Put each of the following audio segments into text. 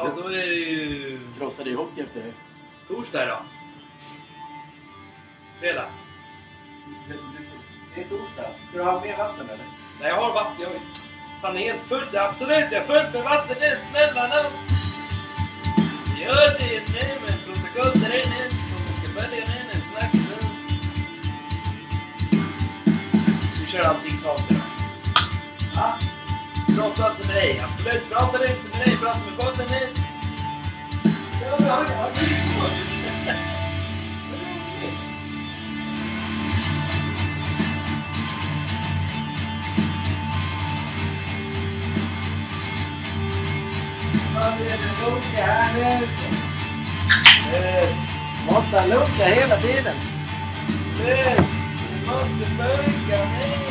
Ja, då är det ju krossade hockey efter det. torsdag idag. Fredag. Det är torsdag. Ska du ha mer vatten eller? Nej, jag har vatten. Jag är fan helt fullt. Absolut, jag är fullt med vatten. Det är snälla nån. Gör det nu, men protokollet är. Om du ska följa med en snack så... Vi kör allting klart idag. Ja. Prata inte med dig. Absolut, pratar inte Prata med nu. Ja, har är det här nu? Måste han lunka hela tiden? Slut! Du måste bunka.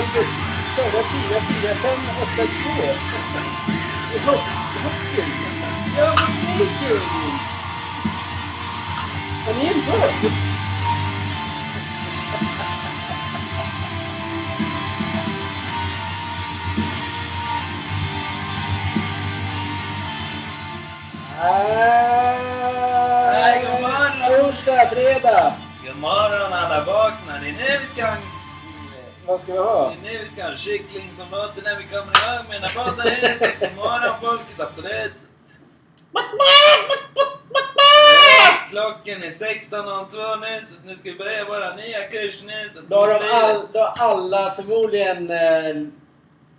Jag ska köra 4, 4, 5, 8, 2. Hockey. Ja, men det är kul. Har ni en podd? Nej, god morgon. Torsdag, fredag. God morgon alla vakna. Det är nu vi ska ha en, Vad ska vi ha? nu vi ska ha en kyckling som låter när vi kommer igång med den här podden. här. God morgon folket, absolut. Klockan är 16.02 nu så nu ska vi börja våra nya kurs nu. Så Då har, de all, då har alla förmodligen... Eh,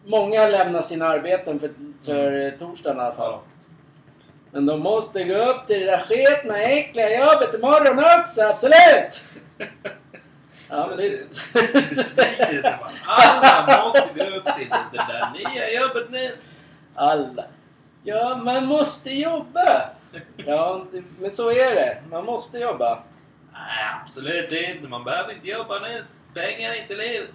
många lämnar sina arbeten för, för eh, torsdagen i alla fall. Men de måste gå upp till det där sketna, äckliga jobbet imorgon också, absolut! Ja, men det... Besvikelse bara. Alla måste gå upp till det där nya jobbet nu. Alla. Ja, man måste jobba! Ja, men så är det. Man måste jobba. Nej, absolut inte. Man behöver inte jobba nu. Pengar är inte livet.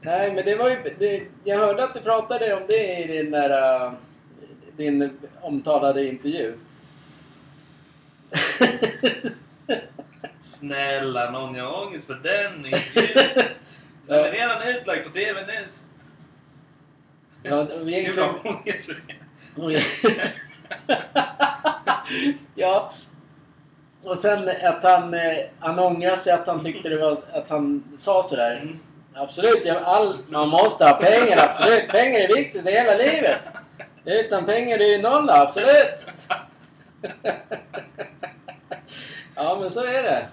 Nej, men det var ju... Det, jag hörde att du pratade om det i din där... din omtalade intervju. Snälla någon, jag har ångest för den intervjun. Den är redan utlagd på TV nyss. Ja, vi Gud vad egentligen... ångest för det. ja. Och sen att han, eh, han ångrar sig att han tyckte det var att han sa sådär. Mm. Absolut, all, man måste ha pengar, absolut. Pengar är viktigt i hela livet. Utan pengar är det ju noll, absolut. ja, men så är det.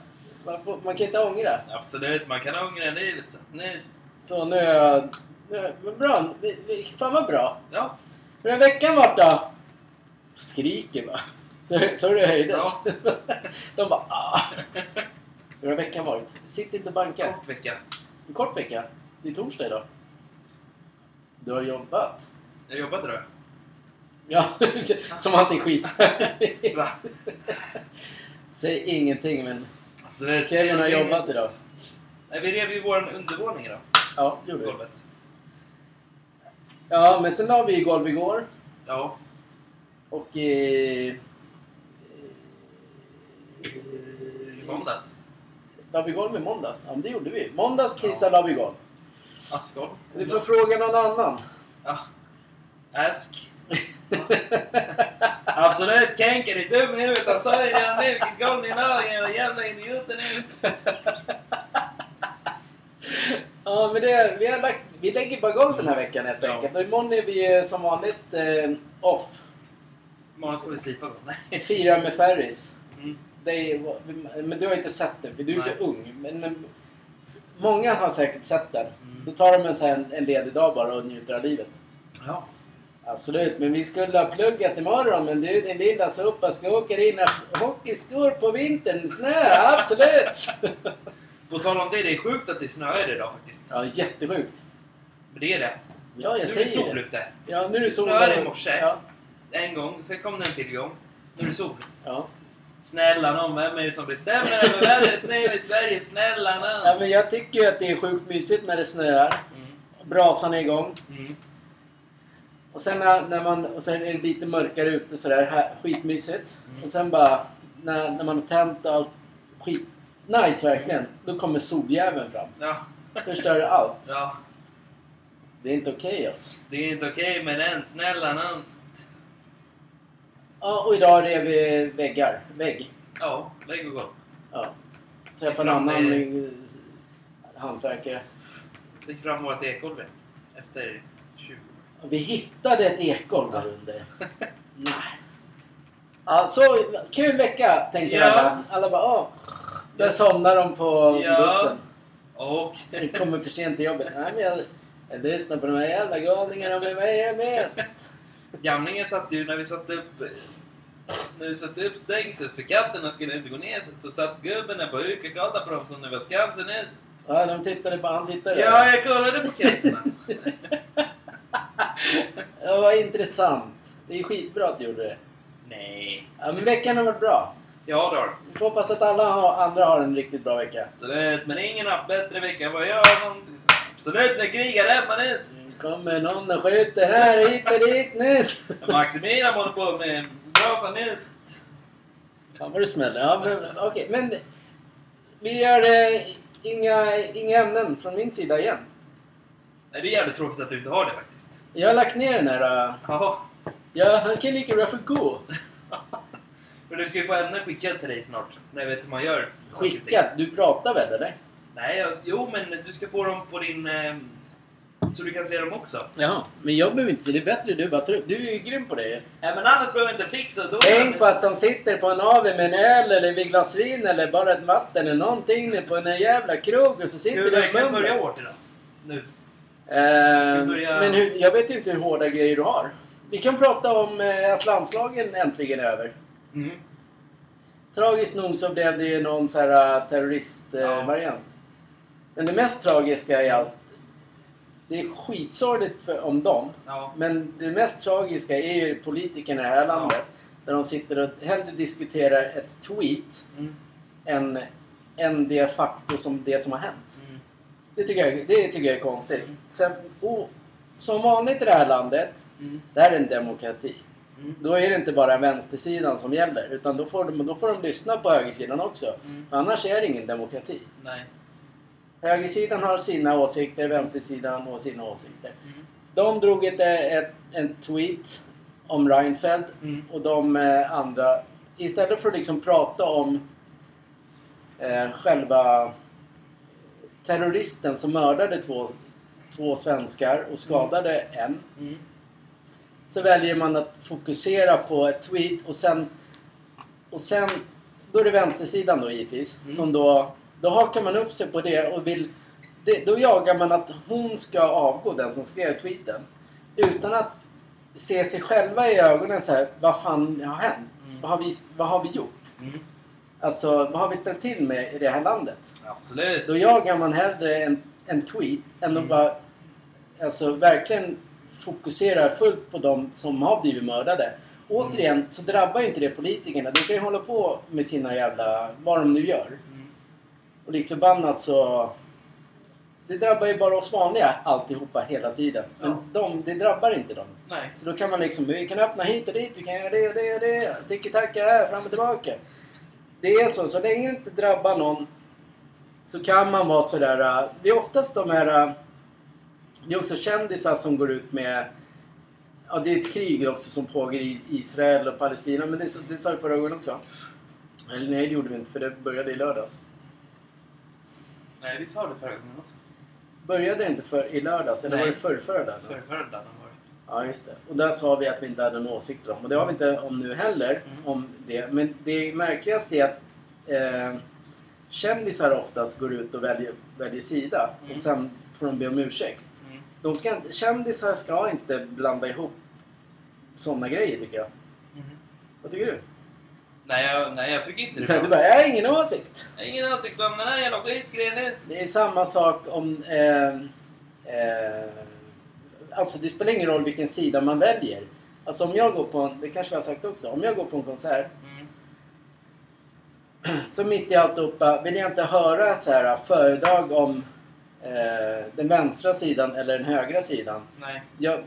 Man, får, man kan inte ångra. Absolut, man kan ångra livet. Nyss. Så nu är jag... Nu, är- men bra, vi, vi, fan vad bra. Ja, Hur har veckan varit då? Skriker bara. Så det höjdes. De bara ah. Hur har veckan varit? Sitt inte och banka. kort vecka. En kort vecka. Det är torsdag idag. Du har jobbat. Jag jobbat idag. Ja, som är skit. Va? Säg ingenting men Absolut. Kevin har jobbat idag. Nej, vi rev ju vår undervåning idag. Ja, det gjorde vi. Golvet. Ja, men sen la vi golv igår. Ja. Och... Eh, I måndags. la vi golv i måndags? Ja, men det gjorde vi. Måndags, tisdag la vi golv. Askholm. Du får fråga någon annan. Ja. Ask. Absolut, Kenker är dum i huvudet. Han sa ju redan nu ni la era jävla idioter nu. Ja, men det, vi, har lagt, vi lägger bara golv den här veckan helt Ja. enkelt. Och imorgon är vi eh, som vanligt eh, off. Imorgon ska vi slipa. Nej. Firar med Ferris. Mm. Är, men du har inte sett det, för du är Nej. för ung. Men, men, många har säkert sett den. Mm. Då tar de en, en, en ledig dag bara och njuter av livet. Ja. Absolut, men vi skulle ha pluggat imorgon. Men du, din lilla sopa ska åka dina hockeyskor på vintern. Snö, absolut! På tal om det, det är sjukt att det snöar idag faktiskt. ja, jättesjukt. Men det är det. Ja, jag nu är det säger sol ute. Ja, nu är det sol. Snöade i morse. Ja, En gång, sen kom det en till gång. Nu är det sol. ja. Snälla nån, vem är det som bestämmer över vädret nu i Sverige? Snälla ja, nån! men jag tycker ju att det är sjukt mysigt när det snöar. Mm. Brasan är igång. Mm. Och sen när, när man, och sen är det lite mörkare ute sådär, här, skitmysigt. Mm. Och sen bara, när, när man har tänt och allt, skit, nice verkligen. Då kommer soljäveln fram. Ja. Förstör allt. ja. Det är inte okej alltså. Det är inte okej med den. Snälla nån. Ja, och idag rev vi väggar. Vägg. Ja, lägg och golv. Ja. Träffade en annan till- eh, hantverkare. Fick fram vårt ekolv efter 20 år. Och vi hittade ett ekgolv där under. Nej. Ja, så kul vecka tänkte Ja. alla. Alla bara åh. Där somnar de på Ja. bussen. Och... Jag kommer för sent till jobbet. Nej, men jag, jag lyssnar på de här jävla galningarna med mig. Gamlingen satt ju när vi satte upp... När vi satte upp stängsel för katterna skulle inte gå ner så satt gubben där på kollade på dem som det var Skansen. Ja, de tittade på han tittade. Ja, jag kollade på katterna. Det var intressant. Det är skitbra att du gjorde det. Nej. Ja, men veckan har varit bra. Ja, då. Vi får hoppas att alla har, andra har en riktigt bra vecka. Absolut, men ingen har haft bättre vecka än vad jag har någonsin. Absolut, när krigar hemma nyss. Kommer någon och skjuter här hit och dit nu. Maximilian håller på med brasan nyss. Ja, vad det smäller. Ja, men okej. Men vi gör eh, inga, inga ämnen från min sida igen. Nej, det är jävligt tråkigt att du inte har det faktiskt. Jag har lagt ner den här... Uh, Jaha. ja, han kan lika bra få gå. Men du ska ju få ämnen skickat till dig snart. När jag vet hur man gör. Skickat? Du pratar väl eller? Nej, jag, jo men du ska få dem på din... Eh, så du kan se dem också. Ja, men jag behöver inte se det är bättre. Du, bara, tro- du är ju grym på det. Nej men annars behöver jag inte fixa. Då Tänk på att de sitter på en AV med en öl eller vid glas vin eller bara ett vatten eller någonting på en jävla krog och så Ska sitter vi de och verkligen börja mumlar. hårt idag? Nu? Eh, vi börja- Men hur, jag vet inte hur hårda grejer du har. Vi kan prata om eh, att landslagen äntligen är över. Mm. Tragiskt nog så blev det ju någon så här uh, terroristvariant. Ja. Uh, variant. Men det mest tragiska i allt, det är skitsorgligt för, om dem. Ja. Men det mest tragiska är ju politikerna i det här landet. Där de sitter och hellre diskuterar ett tweet Mm. än, än det faktum som det som har hänt. Mm. Det tycker jag, det tycker jag är konstigt. Sen, och, som vanligt i det här landet, Mm. det här är en demokrati. Mm. Då är det inte bara vänstersidan som gäller. Utan då får de, då får de lyssna på högersidan också. Mm. Annars är det ingen demokrati. Nej. Högersidan har sina åsikter, vänstersidan har sina åsikter. Mm. De drog ett, ett, en tweet om Reinfeldt Mm. och de eh, andra, istället för att liksom prata om eh, själva terroristen som mördade två, två svenskar och skadade en, Mm. så väljer man att fokusera på ett tweet och sen, och sen då är det vänstersidan då givetvis, Mm. som då, då hakar man upp sig på det och vill, det, då jagar man att hon ska avgå, den som skrev tweeten, utan att se sig själva i ögonen så här, vad fan har hänt? Mm. Vad, har vi, vad har vi gjort? Mm. Alltså, vad har vi ställt till med i det här landet? Absolut. Då jagar man hellre en, en tweet än att Mm. bara alltså, verkligen fokusera fullt på de som har blivit mördade. Återigen så drabbar inte det politikerna. De kan ju hålla på med sina jävla... vad de nu gör. Mm. Och likt förbannat så... Det drabbar ju bara oss vanliga alltihopa hela tiden. Men Ja. de, det drabbar inte dem. Nej. Så då kan man liksom, vi kan öppna hit och dit, vi kan göra det och det och det. Tiki-taka här, fram och tillbaka. Det är så, så länge det inte drabbar någon så kan man vara sådär, äh, det är oftast de här, äh, Det är också kändisar som går ut med... Ja, det är ett krig också som pågår i Israel och Palestina, men det, det sa vi förra gången också. Eller nej, det gjorde vi inte, för det började i lördags. Nej, vi sa det förra gången också. Började det inte för, i lördags, eller Nej. var det förrförra dagen var det. Ja, just det. Och där sa vi att vi inte hade några åsikter om. Och det har vi inte om nu heller. Mm. Om det. Men det märkligaste är att eh, kändisar oftast går ut och väljer, väljer sida. Mm. Och sen får de be om ursäkt. Mm. De ska, kändisar ska inte blanda ihop sådana grejer tycker jag. Mhm. Vad tycker du? Nej, jag, nej, jag tycker inte det. Du bara, jag har ingen åsikt. Jag har ingen åsikt om den här jävla skitgrejen. Det är samma sak om... Eh, eh, alltså det spelar ingen roll vilken sida man väljer. Alltså om jag går på en, det kanske vi har sagt också, om jag går på en konsert Mm. så mitt i alltihopa vill jag inte höra ett så här föredrag om eh, den vänstra sidan eller den högra sidan. Nej. Jag,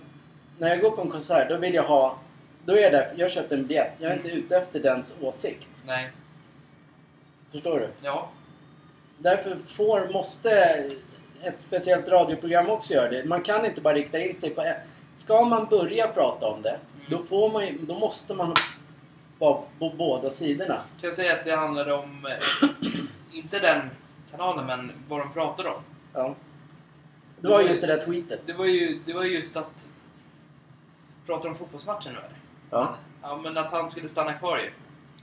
när jag går på en konsert då vill jag ha, då är jag där, jag har köpt en biljett. Jag är inte ute efter dens åsikt. Nej. Förstår du? Ja. Därför får, måste ett speciellt radioprogram också göra det. Man kan inte bara rikta in sig på. Ska man börja prata om det, då, får man, ju- då måste man vara på båda sidorna. Kan jag säga att det handlade om... Eh, inte den kanalen, men vad de pratade om. Ja. Det var just det där tweetet. Det var ju, det var ju just att... Pratar om fotbollsmatchen nu eller? Ja. Ja, men att han skulle stanna kvar ju.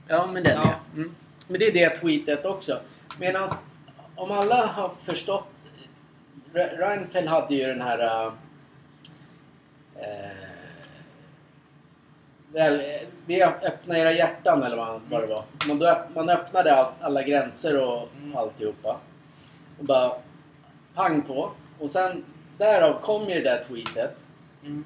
Ja, men den Ja. ja. Mm. Men det är det tweetet också. Medan om alla har förstått... Re- Reinfeldt hade ju den här... äh, Eh, väl, vi öppnar era hjärtan eller vad, vad det var. Man, då, man öppnade all, alla gränser och Mm. alltihopa. Och bara pang på. Och sen därav kom ju det där tweetet. Mm.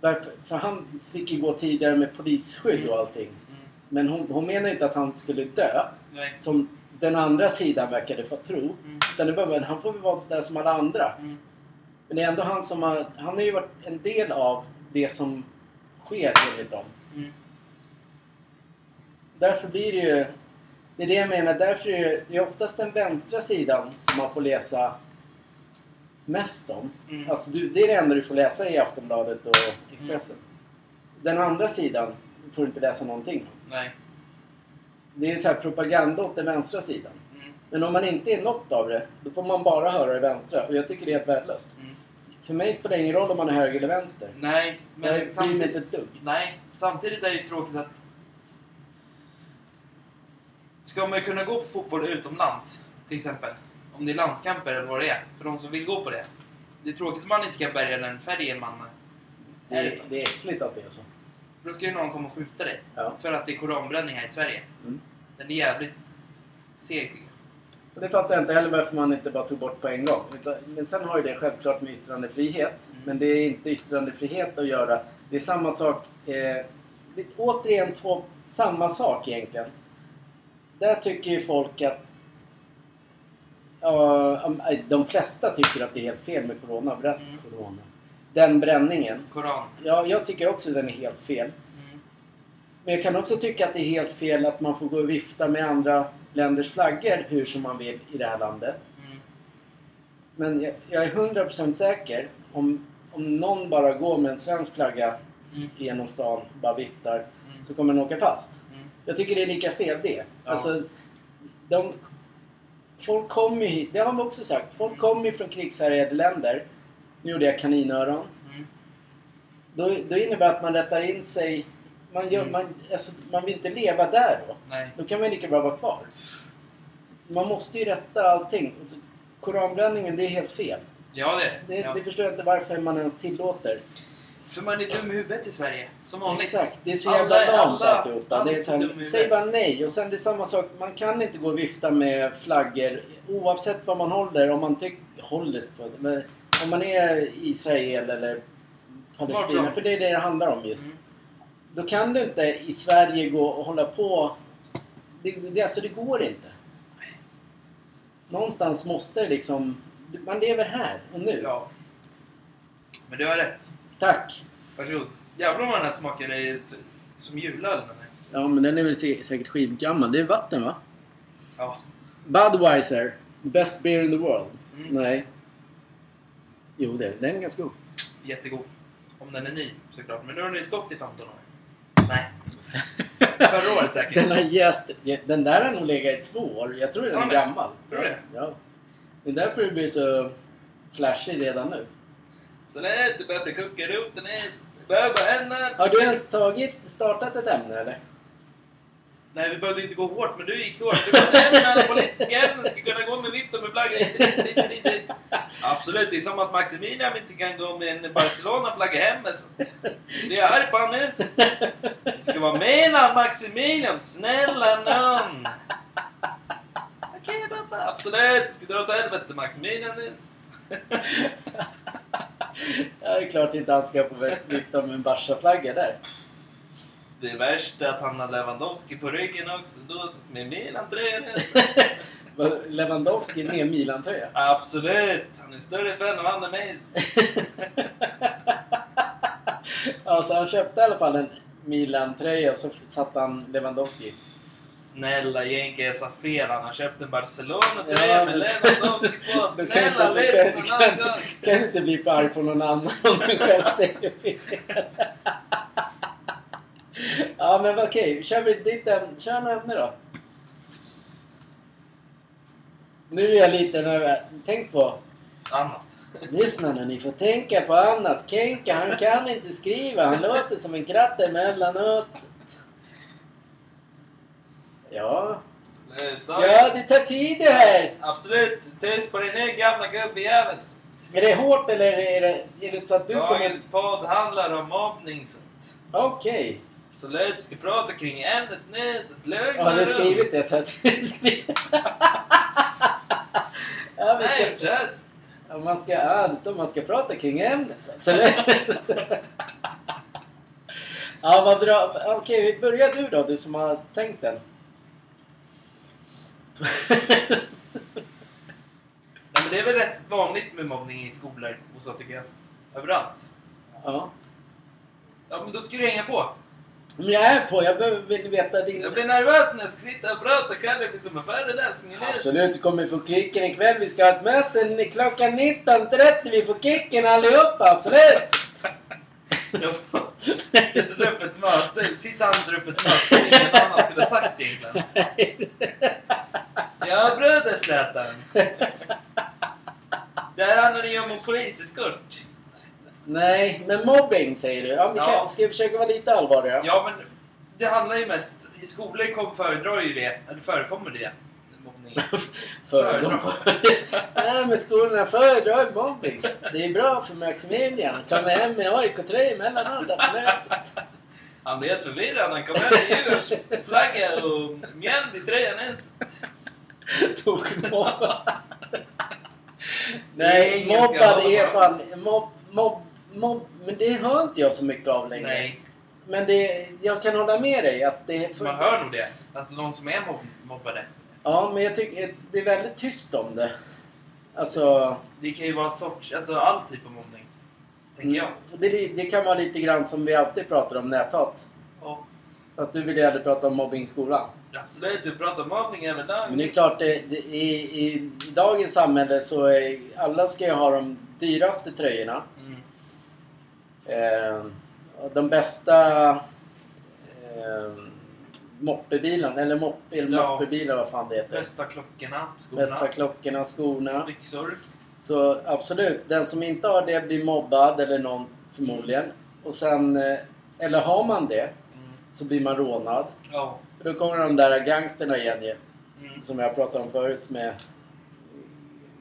Varför, för han fick ju gå tidigare med polisskydd och allting. Mm. Men hon, hon menar inte att han skulle dö, Nej. som den andra sidan verkade få tro. Mm. Utan det var, men han får väl vara där som alla andra. Mm. Men det är ändå han som har... Han har ju varit en del av det som sker enligt dem. Mm. Därför blir det ju... Det är det jag menar. Därför är det, det är oftast den vänstra sidan som man får läsa mest om. Mm. Alltså du, det är det enda du får läsa i Aftonbladet och Expressen. Den andra sidan får du inte läsa någonting om. Nej. Det är så här propaganda åt den vänstra sidan. Mm. Men om man inte är något av det, då får man bara höra det vänstra. Och jag tycker det är helt värdelöst. Mm. För mig spelar det ingen roll om man är höger eller vänster. Nej, Men jag samtidigt... inte dugg. Nej, samtidigt är det ju tråkigt att... Ska man kunna gå på fotboll utomlands, till exempel, om det är landskamper eller vad det är, för de som vill gå på det. Det är tråkigt att man inte kan bärga den färgen man... Det är, det är äckligt att det är så. Då ska ju någon komma och skjuta dig. Ja. För att det är koranbränning här i Sverige. Mm. Den är jävligt seg. Och det fattar jag inte heller varför man inte bara tog bort på en gång. Utan, men sen har ju det självklart med yttrandefrihet. Mm. Men det är inte yttrandefrihet att göra. Det är samma sak. Eh, det återigen två, samma sak egentligen. Där tycker ju folk att... Ja, de flesta tycker att det är helt fel med corona. Mm. corona. Den bränningen. Koran. Ja, jag tycker också att den är helt fel. Mm. Men jag kan också tycka att det är helt fel att man får gå och vifta med andra länders flaggor hur som man vill i det här landet. Mm. Men jag, jag är 100% säker om, om någon bara går med en svensk flagga Mm. genom stan och bara viftar Mm. så kommer den åka fast. Mm. Jag tycker det är lika fel det. Ja. Alltså, de, folk kommer ju hit, det har man också sagt, folk kommer ju från krigshärjade länder. Nu gjorde jag kaninöron. Mm. Då, då innebär att man rättar in sig. Man, gör, Mm. man, alltså, man vill inte leva där då. Nej. Då kan man lika bra vara kvar. Man måste ju rätta allting. Koranbränningen, det är helt fel. Ja, det Det, ja. det förstår jag inte varför man ens tillåter. För man är dum i huvudet i Sverige. Som vanligt. Exakt, det är så Alla- jävla lamt alltihopa. alla Det är så här, säg bara nej. Och sen det är samma sak, man kan inte gå och vifta med flaggor oavsett vad man håller. Om man tycker... Håller på men Om man är Israel eller Palestina, för det är det det handlar om just. Mm. Då kan du inte i Sverige gå och hålla på... Det, det, alltså det går inte. Någonstans måste det liksom... Man lever här och nu. Ja. Men du har rätt. Tack! Varsågod. Jävlar vad den här smakar är som julöl. Ja, men den är väl sä- säkert skitgammal. Det är vatten va? Ja. Budweiser. Best beer in the world. Mm. Nej. Jo, det, den är ganska god. Jättegod. Om den är ny såklart. Men nu har den ju stått i 15 år. Nej. Förra året säkert. Den har jäst... Den där har nog legat i två år. Jag tror den Ja, är men- gammal. Tror du det? Ja. Det är därför det blir så flashig redan nu. Så nej, du behövde koka ihop den är... Behöver en... Har du ens tagit, startat ett ämne eller? Nej, vi behövde inte gå hårt, men du gick hårt. Du bara, nej, men alla politiska ämnen ska kunna gå med vifta med flagga hit, dit, dit, dit, dit. Absolut, det är som att Maximilian inte kan gå med en Barcelona-flagga hem. Så Det är jag arg på Hannes. Det ska vara med Maximilian, snälla nån. Okej pappa, absolut. Det ska dra åt helvete Maximilian. Ja, det är klart inte han ska få vifta med en Barca-flagga där. Det värsta är att han har Lewandowski på ryggen också. Då med Milan-tröjan. Lewandowski med Milan-tröja? Absolut! Han är större fan av Anna Meis. Ja, så han köpte i alla fall en Milan-tröja så satte han Lewandowski. Snälla Jenke, jag sa fel. Han har köpt en Barcelona-tröja Ja, med Lewandowski på. Snälla lyssna kan, kan, kan inte bli för arg på någon annan om du själv säger fel. Ja men okej, kör vi ditt ämne. Kör en ämne då. Nu är jag lite nervös. Tänk på, Annat. lyssna nu, ni får tänka på annat. Kenka, han kan inte skriva. Han låter som en kratta emellanåt. Ja, Sluta. ja det tar tid det här. Absolut. Tyst på din egen gamla gubbjävel. Är det hårt eller är det, är det så att du kommer... Dagens podd handlar om mobbning. Okej. Absolut, vi ska prata kring ämnet nu. Så att lugna Har du skrivit det så att du skriver? ja, vi Nej, ska, just. ja, man ska, ja, det står man ska prata kring ämnet. Absolut. ja, vad bra. Okej, vi börjar du då, du som har tänkt den. Nej, men det är väl rätt vanligt med mobbning i skolor och så tycker jag. Överallt. ja. Ja, men då ska du hänga på. Men jag är på, jag behöver vill veta din... Jag blir nervös när jag ska sitta och prata. Kalle blir som en föreläsning. Absolut, du kommer få kicken ikväll. Vi ska ha ett möte klockan 19.30. Vi får kicken allihopa, absolut! Jag får sätta upp ett möte. Sitta han där uppe ett möte som ingen annan skulle ha sagt egentligen. Ja, bröderslätan. Det här handlar ju om en poliseskort. Nej, men mobbing säger du. Ja, vi Ja. kan, ska vi försöka vara lite allvarliga? Ja, men det handlar ju mest... I skolor kom, föredrar ju det. Eller förekommer det. Mobbning. För de Nej, men skolorna föredrar mobbing. Det är bra för Maximilian. Han kommer hem med AIK-tröja emellanåt, absolut. Han blev helt förvirrad. Han kom hem med Djurgårdsflagga och mjäll i tröjan ens. Tog mobbad. Nej, mobbad är fan... Mobb, mobb, men det hör inte jag så mycket av längre. Nej, Men det, jag kan hålla med dig att det... är man hör nog det. Alltså de som är mobb mobbade. Ja, men jag tycker det är väldigt tyst om det. Alltså... Det kan ju vara sorts, alltså all typ av mobbning. Tänker jag. Mm, det, det kan vara lite grann som vi alltid pratar om näthat. Och Att du vill ju aldrig prata om mobbing i skolan. absolut, du pratar mobbning även där. Men det är klart, det, det, i, i, i dagens samhälle så är alla ska ju ha de dyraste tröjorna. Mm. Eh, de bästa eh, moppebilarna, eller mop, elmoppebilar, vad fan det heter. Bästa klockorna, skorna, Bästa klockorna, skorna. byxor. Så absolut, den som inte har det blir mobbad eller någon förmodligen. Och sen, eh, eller har man det Mm. så blir man rånad. Ja. För då kommer de där gangsterna igen ju. Mm. Som jag pratade om förut med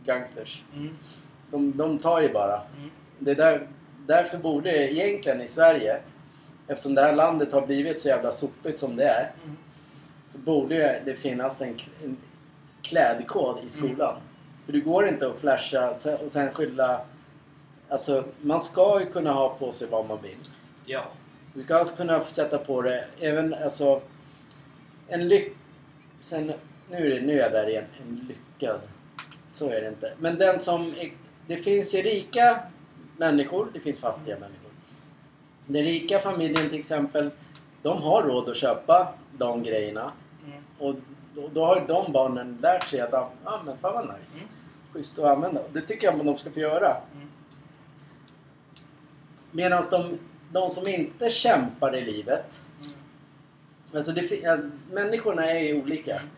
gangsters. Mm. De, de tar ju bara. Mm. Det är där, därför borde det egentligen i Sverige, eftersom det här landet har blivit så jävla sopigt som det är, Mm. så borde det finnas en, en klädkod i skolan. För det går inte att flasha och sen skylla... Alltså, man ska ju kunna ha på sig vad man vill. Ja. Du ska alltså kunna sätta på det även alltså en lyck... Sen, nu är, det, nu är jag där igen. En lyckad. Så är det inte. Men den som... Är, det finns ju rika människor, det finns fattiga människor. Den rika familjen till exempel, de har råd att köpa de grejerna. Mm. Och då, då har ju de barnen lärt sig att ja ah, men fan vad nice. Mm. Schysst att använda. Det tycker jag att de ska få göra. Mm. Medan de, de som inte kämpar i livet, Mm. alltså det, ja, människorna är ju olika. Mm.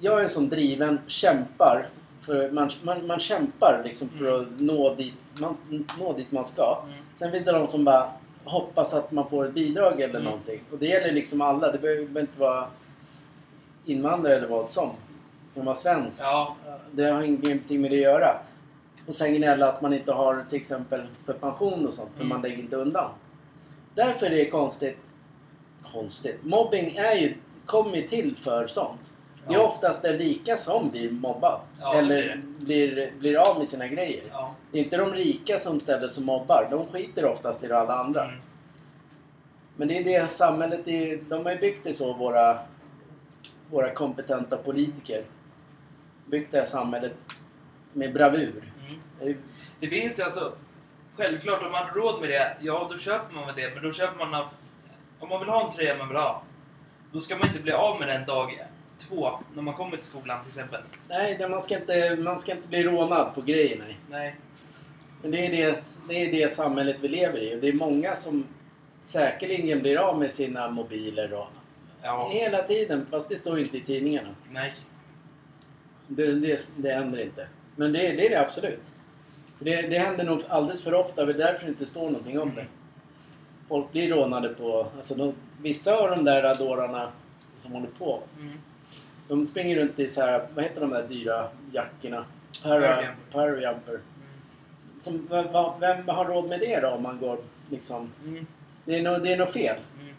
Jag är som driven, kämpar. För man, man, man kämpar liksom för att nå dit man, nå dit man ska. Mm. Sen finns det de som bara hoppas att man får ett bidrag eller Mm. någonting. Och det gäller liksom alla. Det behöver inte vara invandrare eller vad som. Det kan vara svensk. Ja. Det har ingenting med det att göra. Och sen gnälla att man inte har till exempel för pension och sånt. För Mm. man lägger inte undan. Därför är det konstigt. Konstigt. Mobbing är ju, kommer ju till för sånt. Det är oftast den rika som blir mobbad. Ja, eller blir det. blir, blir av med sina grejer. Ja. Det är inte de rika som ställer sig och mobbar. De skiter oftast i alla andra. Mm. Men det är det samhället är, De har ju byggt det så, våra, våra kompetenta politiker. Byggt det här samhället med bravur. Mm. Det finns ju alltså... Självklart, om man har råd med det, ja då köper man väl det. Men då köper man av... Om man vill ha en tröja man vill ha, då ska man inte bli av med den dag två, när man kommer till skolan till exempel. Nej, man, ska inte, man ska inte bli rånad på grejer. Nej. Nej. Men det är det, det är det samhället vi lever i. Och det är många som säkerligen blir av med sina mobiler och Ja. hela tiden. Fast det står inte i tidningarna. Nej. Det, det, det händer inte. Men det, det är det absolut. Det, det händer nog alldeles för ofta. Det är därför det inte står någonting om det. Folk blir rånade på... Alltså de, vissa av de där dårarna som håller på. Mm. De springer runt i så här, vad heter de där dyra jackorna? Parajumper. Mm. Som, vem, vem har råd med det då om man går liksom... Mm. Det är nog, det är nog fel. Mm.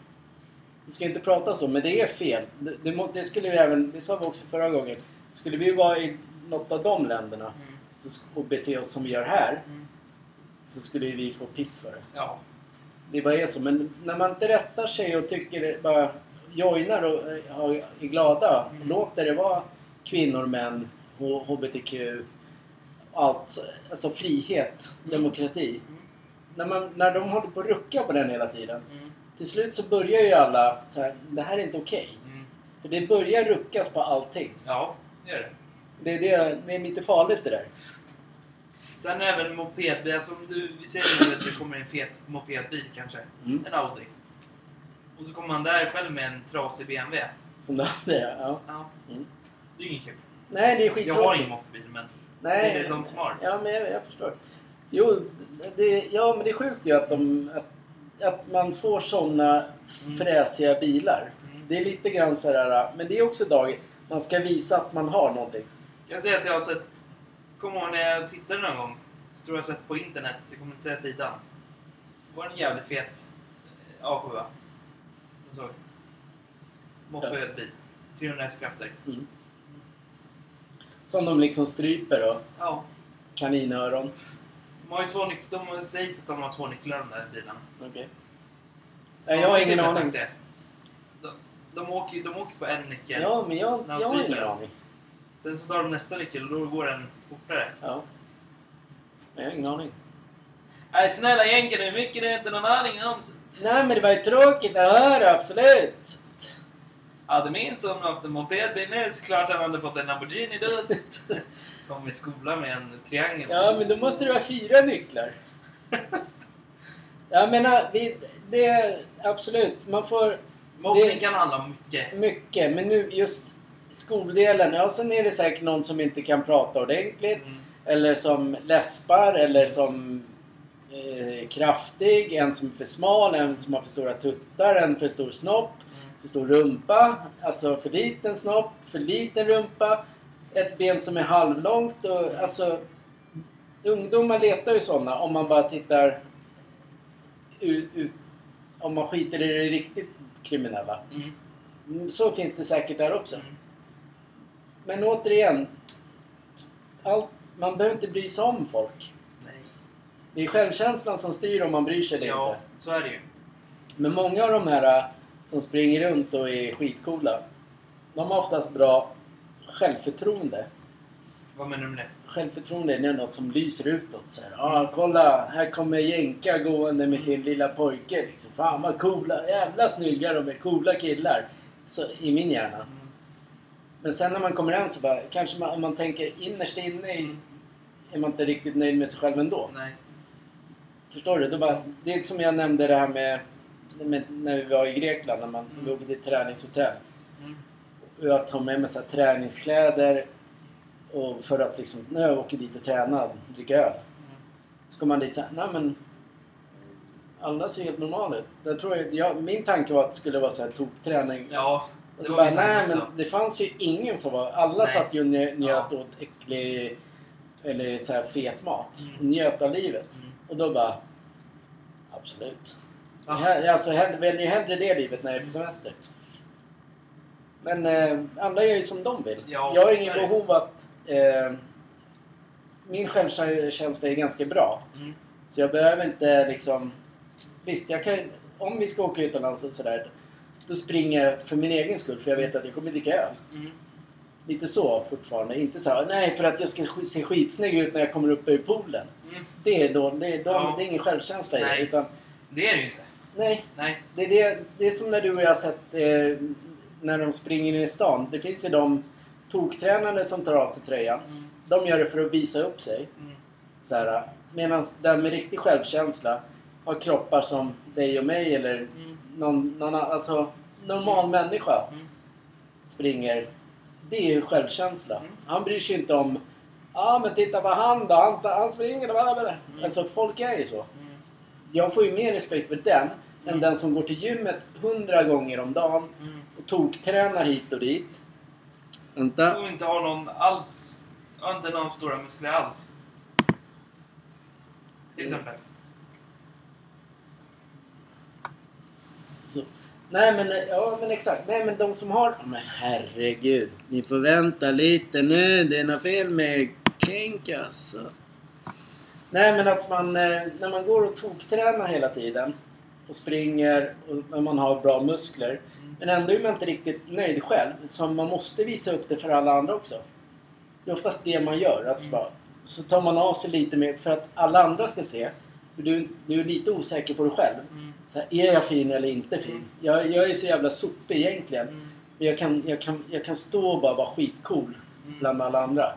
Vi ska inte prata så, men det är fel. Det, det, det skulle ju även, det sa vi också förra gången. Skulle vi vara i något av de länderna Mm. så, och bete oss som vi gör här Mm. så skulle vi få piss för det. Ja. Det bara är så. Men när man inte rättar sig och tycker bara joinar och är glada Mm. låter det vara kvinnor, män, HBTQ, allt. Alltså frihet, Mm. demokrati. Mm. När, man, när de håller på att rucka på den hela tiden. Mm. Till slut så börjar ju alla så här, det här är inte okej. Mm. För det börjar ruckas på allting. Ja, det är det. Det det, det är lite farligt det där. Sen även mopedbil, alltså om du, vi säger nu att det kommer en fet mopedbil kanske. Mm. En Audi. Och så kommer man där själv med en trasig BMW. Som det är. Ja. Ja. Mm. Det är ju inget kul. Nej, det är Jag har skittråkigt. ingen mopedbil men Nej. det är de som har. Ja, men jag, jag förstår. Jo, det, ja, men det är sjukt ju att, de, att, att man får såna Mm. fräsiga bilar. Mm. Det är lite grann så här, men det är också dag man ska visa att man har någonting. Jag säga att jag har sett... Kommer ihåg när jag tittade någon gång. Så tror jag sett på internet, jag kommer inte säga sidan. Det var en jävligt fet eh, A7. Jag såg. Mopedbil. 300 hästkrafter. Mm. Som de liksom stryper och Ja. kaninöron. De har ju två nycklar. De sägs att de har två nycklar de där bilarna. Okej. Nej, jag har ingen aning. det. De, de, åker, de åker på en nyckel. Ja, men jag, När de jag har ingen aning. Sen så tar de nästa nyckel och då går den fortare. Ja. Jag har ingen aning. Nej, snälla jänken, hur mycket du inte någon aning om? Nej, men det var ju tråkigt att höra, absolut. Hade min son haft en mopedbil nu så klart han hade fått en Lamborghini då. Kom i skolan med en triangel. Ja, men då måste det vara fyra nycklar. Jag menar, vi, det är absolut, man får Mobbning kan handla om mycket. mycket. Men nu just skoldelen, ja sen är det säkert någon som inte kan prata ordentligt. Mm. Eller som läspar, eller som eh, kraftig, en som är för smal, en som har för stora tuttar, en för stor snopp, Mm. för stor rumpa, alltså för liten snopp, för liten rumpa, ett ben som är halvlångt och alltså ungdomar letar ju sådana om man bara tittar ut, ut om man skiter i det riktigt kriminella. Mm. Mm, Så finns det säkert där också. Mm. Men återigen, allt, man behöver inte bry sig om folk. Det är självkänslan som styr om man bryr sig eller Ja, inte. så är det ju. Men många av de här äh, som springer runt och är skitcoola, de har oftast bra självförtroende. Vad menar du med det? Självförtroende är något som lyser utåt. Så här, ah, kolla, här kommer Jenka gående med sin lilla pojke. Liksom. Fan vad coola, jävla snygga de är, coola killar. Så, I min hjärna. Mm. Men sen när man kommer hem så bara, kanske man, om man tänker innerst inne i, är man inte riktigt nöjd med sig själv ändå. Nej. Förstår du? Bara, det är som jag nämnde det här med, med när vi var i Grekland, när man Mm. åkte till träningshotell. Mm. Jag tar med mig så här träningskläder och för att liksom, när jag åker dit och tränar, dricka öl. Så kommer man dit såhär, nej men alla ser helt normala ut. Jag tror, jag, jag, min tanke var att det skulle vara så här tokträning. Ja, Och så bara, nej men det fanns ju ingen som var... Alla Nej. satt ju och njöt Ja. åt äcklig eller så här fet mat. Mm. Njöt av livet. Mm. Och då bara... Absolut. Ja. Alltså, väljer ju hellre det livet när jag är på semester. Men eh, andra gör ju som de vill. Ja, jag har det. behov att... Eh, min självkänsla är ganska bra. Mm. Så jag behöver inte liksom... Visst, jag kan, om vi ska åka utomlands och sådär. Då springer jag för min egen skull för jag vet att jag kommer dricka öl. Mm. Lite så fortfarande. Inte så här, nej för att jag ska sk- se skitsnygg ut när jag kommer upp ur poolen. Mm. Det är, då, det är, de, Ja. det är ingen självkänsla i det. Utan, Det är det ju inte. nej, Nej. det är, det, det är som när du och jag har sett eh, när de springer in i stan. Det finns ju de toktränare som tar av sig tröjan. Mm. De gör det för att visa upp sig. Mm. Så här, Medan den med riktig självkänsla har kroppar som dig och mig eller Mm. någon, någon alltså normal människa Mm. springer. Det är ju självkänsla. Mm. Han bryr sig inte om Ja men titta på han då, han, han springer och bara. Mm. Alltså folk är ju så. Mm. Jag får ju mer respekt för den än Mm. den som går till gymmet hundra gånger om dagen Mm. och toktränar hit och dit. Vänta. Och inte har någon alls. Inte någon stora muskler alls. Till Mm. exempel. Så. Nej men, ja men exakt. Nej men de som har... Men herregud. Ni får vänta lite nu. Det är något fel med Kenk alltså. Nej men att man, eh, när man går och toktränar hela tiden och springer och när man har bra muskler. Mm. Men ändå är man inte riktigt nöjd själv. Så man måste visa upp det för alla andra också. Det är oftast det man gör. Att Mm. bara, så tar man av sig lite mer för att alla andra ska se. För du, du är lite osäker på dig själv. Mm. Är jag fin eller inte fin? Jag, jag är så jävla sopig egentligen. Mm. Men jag kan, jag, kan, jag kan stå och bara vara skitcool Mm. bland alla andra.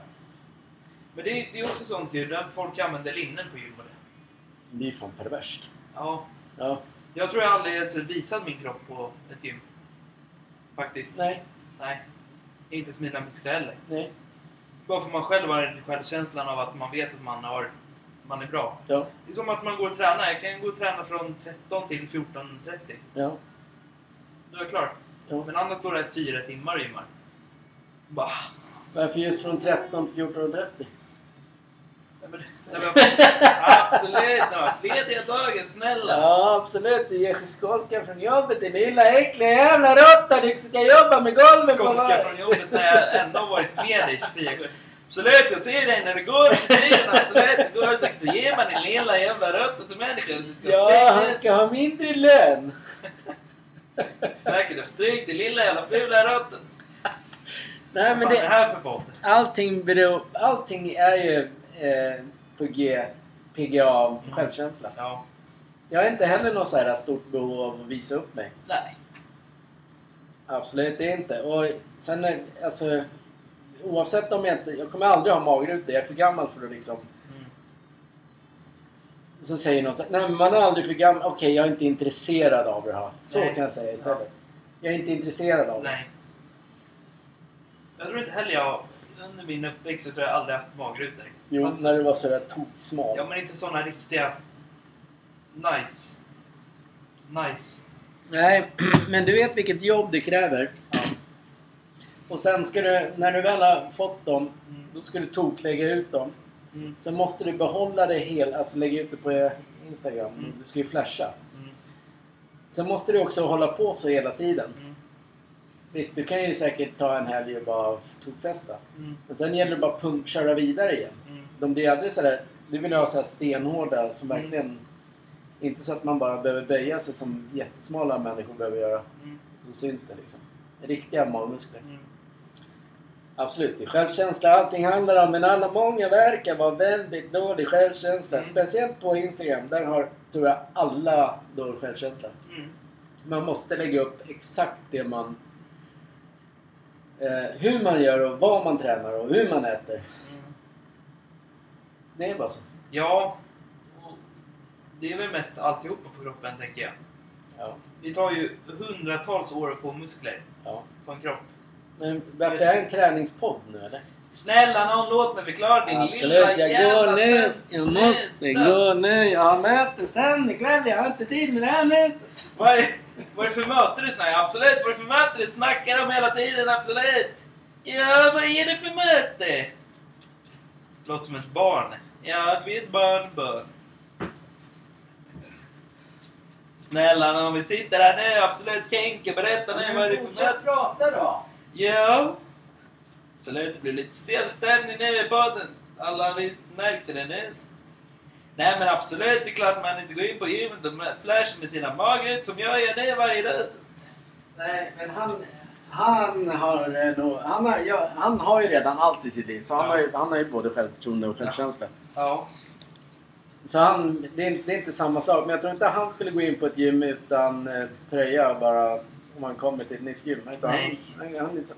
Men det är, det är också sånt ju, där folk använder linnen på gymmet. Det är ju fan perverst. Ja. Ja, Jag tror jag aldrig ens visat min kropp på ett gym. Faktiskt. nej, Nej. Inte ens mina muskler heller. nej, Bara för man själv har självkänslan av att man vet att man, har, man är bra. ja, Det är som att man går och tränar. Jag kan gå och träna från 13 till 14.30. ja, Då är jag klar. ja. Men annars står det här fyra timmar och gymmar. Bara... Varför just från 13 till 14.30? Nej, men, nej, men, absolut! Fletiga dagar, snälla! Ja, absolut. Du ger sig skolka från jobbet din lilla äckliga jävla råtta. Du ska jobba med golvet på Skolka från jobbet när jag ändå varit med dig 24 gånger. Absolut, jag ser dig när du går tiden. Absolut, du går säkert och ger mig din lilla jävla råtta till människan. Du ska Ja, stryka han ska ha mindre lön. Säkert ha strykt din lilla jävla fula råtta. Nej, Vad men är det det, här för podd? allting beror... Allting är ju eh, på G, PGA, självkänsla. Ja. Jag har inte heller något så här stort behov av att visa upp mig. Nej. Absolut det är inte. Och sen är- alltså... Oavsett om jag inte... Jag kommer aldrig ha magrutor. Jag är för gammal för att liksom... Mm. Så säger någon så här, Nej men man är aldrig för gammal. Okej, jag är inte intresserad av det här. Så Nej. kan jag säga istället. Jag är inte intresserad av det. Nej. Jag tror inte heller jag... Under min uppväxt så tror jag aldrig haft magrutor. Jo, Fast- när du var sådär toksmal. Ja, men inte såna riktiga... Nice. Nice. Nej, men du vet vilket jobb det kräver. Ja. Och sen ska du, när du väl har fått dem, Mm. då ska du toklägga ut dem. Mm. Sen måste du behålla det helt, alltså lägga ut det på Instagram. Mm. Du ska ju flasha. Mm. Sen måste du också hålla på så hela tiden. Mm. Visst, du kan ju säkert ta en helg och bara tokfesta. Mm. Men sen gäller det bara att pump, köra vidare igen. Mm. De blir aldrig sådär... Du vill ha så här stenhårda som Mm. verkligen... Inte så att man bara behöver böja sig som jättesmala människor behöver göra. Mm. Så syns det liksom. Riktiga magmuskler. Absolut, det är självkänsla allting handlar om. Men alla många verkar vara väldigt dålig självkänsla. Mm. Speciellt på Instagram. Där har, tror jag, alla dålig självkänsla. Mm. Man måste lägga upp exakt det man... Eh, hur man gör och vad man tränar och hur man äter. Mm. Det är bara så. Ja. Det är väl mest alltihopa på kroppen, tänker jag. Ja. Det tar ju hundratals år att få muskler ja. på en kropp. Men vart det här en träningspodd nu eller? Snälla någon, låt mig förklara din Absolut, lilla jag jävla går nu. Jag måste gå nu. Jag har möte sen ikväll. Jag har inte tid med det här nu. Vad är, vad är det för möte du snackar Absolut, vad är det för möte du snackar om hela tiden? Absolut! Ja, vad är det för möte? Låter som ett barn. Ja, vi är ett barnbarn. Snälla någon, vi sitter här nu. Absolut, Kenke, berätta nu vad är det för möte? prata då. Ja. Absolut, det blir lite stel stämning nu i podden. Alla visst märkte det nu. Nej men absolut, det är klart man inte går in på gymmet och flashar med sina magret som jag gör nu varje dag. Nej, men han, han, har, eh, nog, han, har, ja, han har ju redan allt i sitt liv. Så han, Ja. har, ju, han har ju både självförtroende och självkänsla. Ja. Så han, det, är, inte- det är inte samma sak. Men jag tror inte han skulle gå in på ett gym utan eh, tröja bara om han kommer till ett nytt gym. Utan Nej. Han, han, han liksom,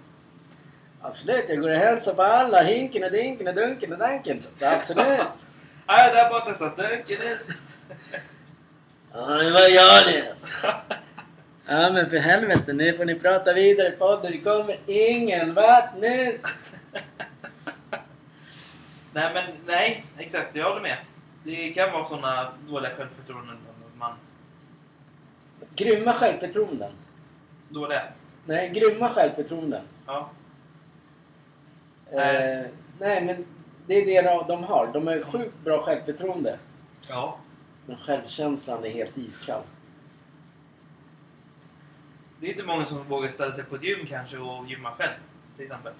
Absolut, jag går och hälsar på alla. Hinken och dinken och dunken och danken. Så, absolut. Nej, där borta satt Duncan. Ja, men vad gör ni alltså? Ja men för helvete, nu får ni prata vidare på podden. Det kommer ingen vart nu. Nej men nej, exakt. Jag håller med. Det kan vara såna dåliga självförtroenden. Man, Grymma självförtroenden. Dåliga. Nej, grymma självförtroenden. Ja. Eh, nej, men det är det de- har. De har sjukt bra självförtroende. Ja. Men självkänslan är helt iskall. Det är inte många som vågar ställa sig på ett gym kanske och gymma själv. Till exempel.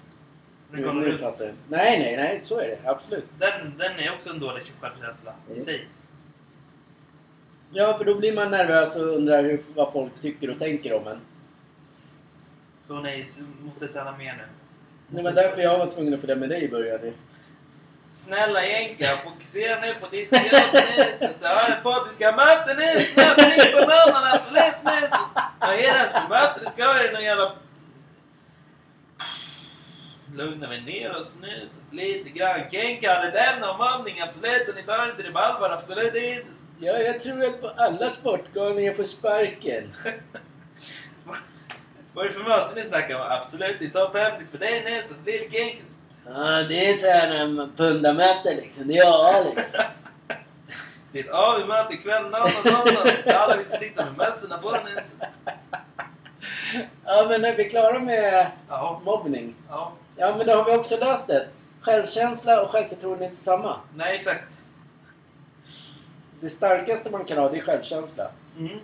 Nu kollar nu fattar du. Nej, nej, nej. Så är det. Absolut. Den, den är också en dålig självkänsla i Mm. sig. Ja, för då blir man nervös och undrar hur, vad folk tycker och tänker om en. Så nej, så måste träna mer nu. Det var därför jag var tvungen att följa med dig i början. Snälla Jenka, fokusera nu på ditt jobb nu. Du har en podd, du ska ha möte nu. Snälla, ring på någon, absolut nu. Vad är det ens för möte? Du ska ha någon jävla... Lugna vi ner oss nu lite grann. Kenka hade ett ämne om mobbning, absolut. Ni tar inte det på allvar, absolut inte. Ja, jag tror att på alla sportgalningar får sparken. Vad är det för möte ni snackar om? Absolut, det är topphemligt för dig så det är Kenkas. Ja, det är så här när man pundamöte liksom. Ja, liksom. Det är ett AV-möte ikväll, någon. Så alla vi sitter med mössorna på så- Ja, men är vi klara med Ja, mobbning? ja. Ja, men då har vi också löst det. Självkänsla och självförtroende är inte samma. Nej, exakt. Det starkaste man kan ha, det är självkänsla. Mm.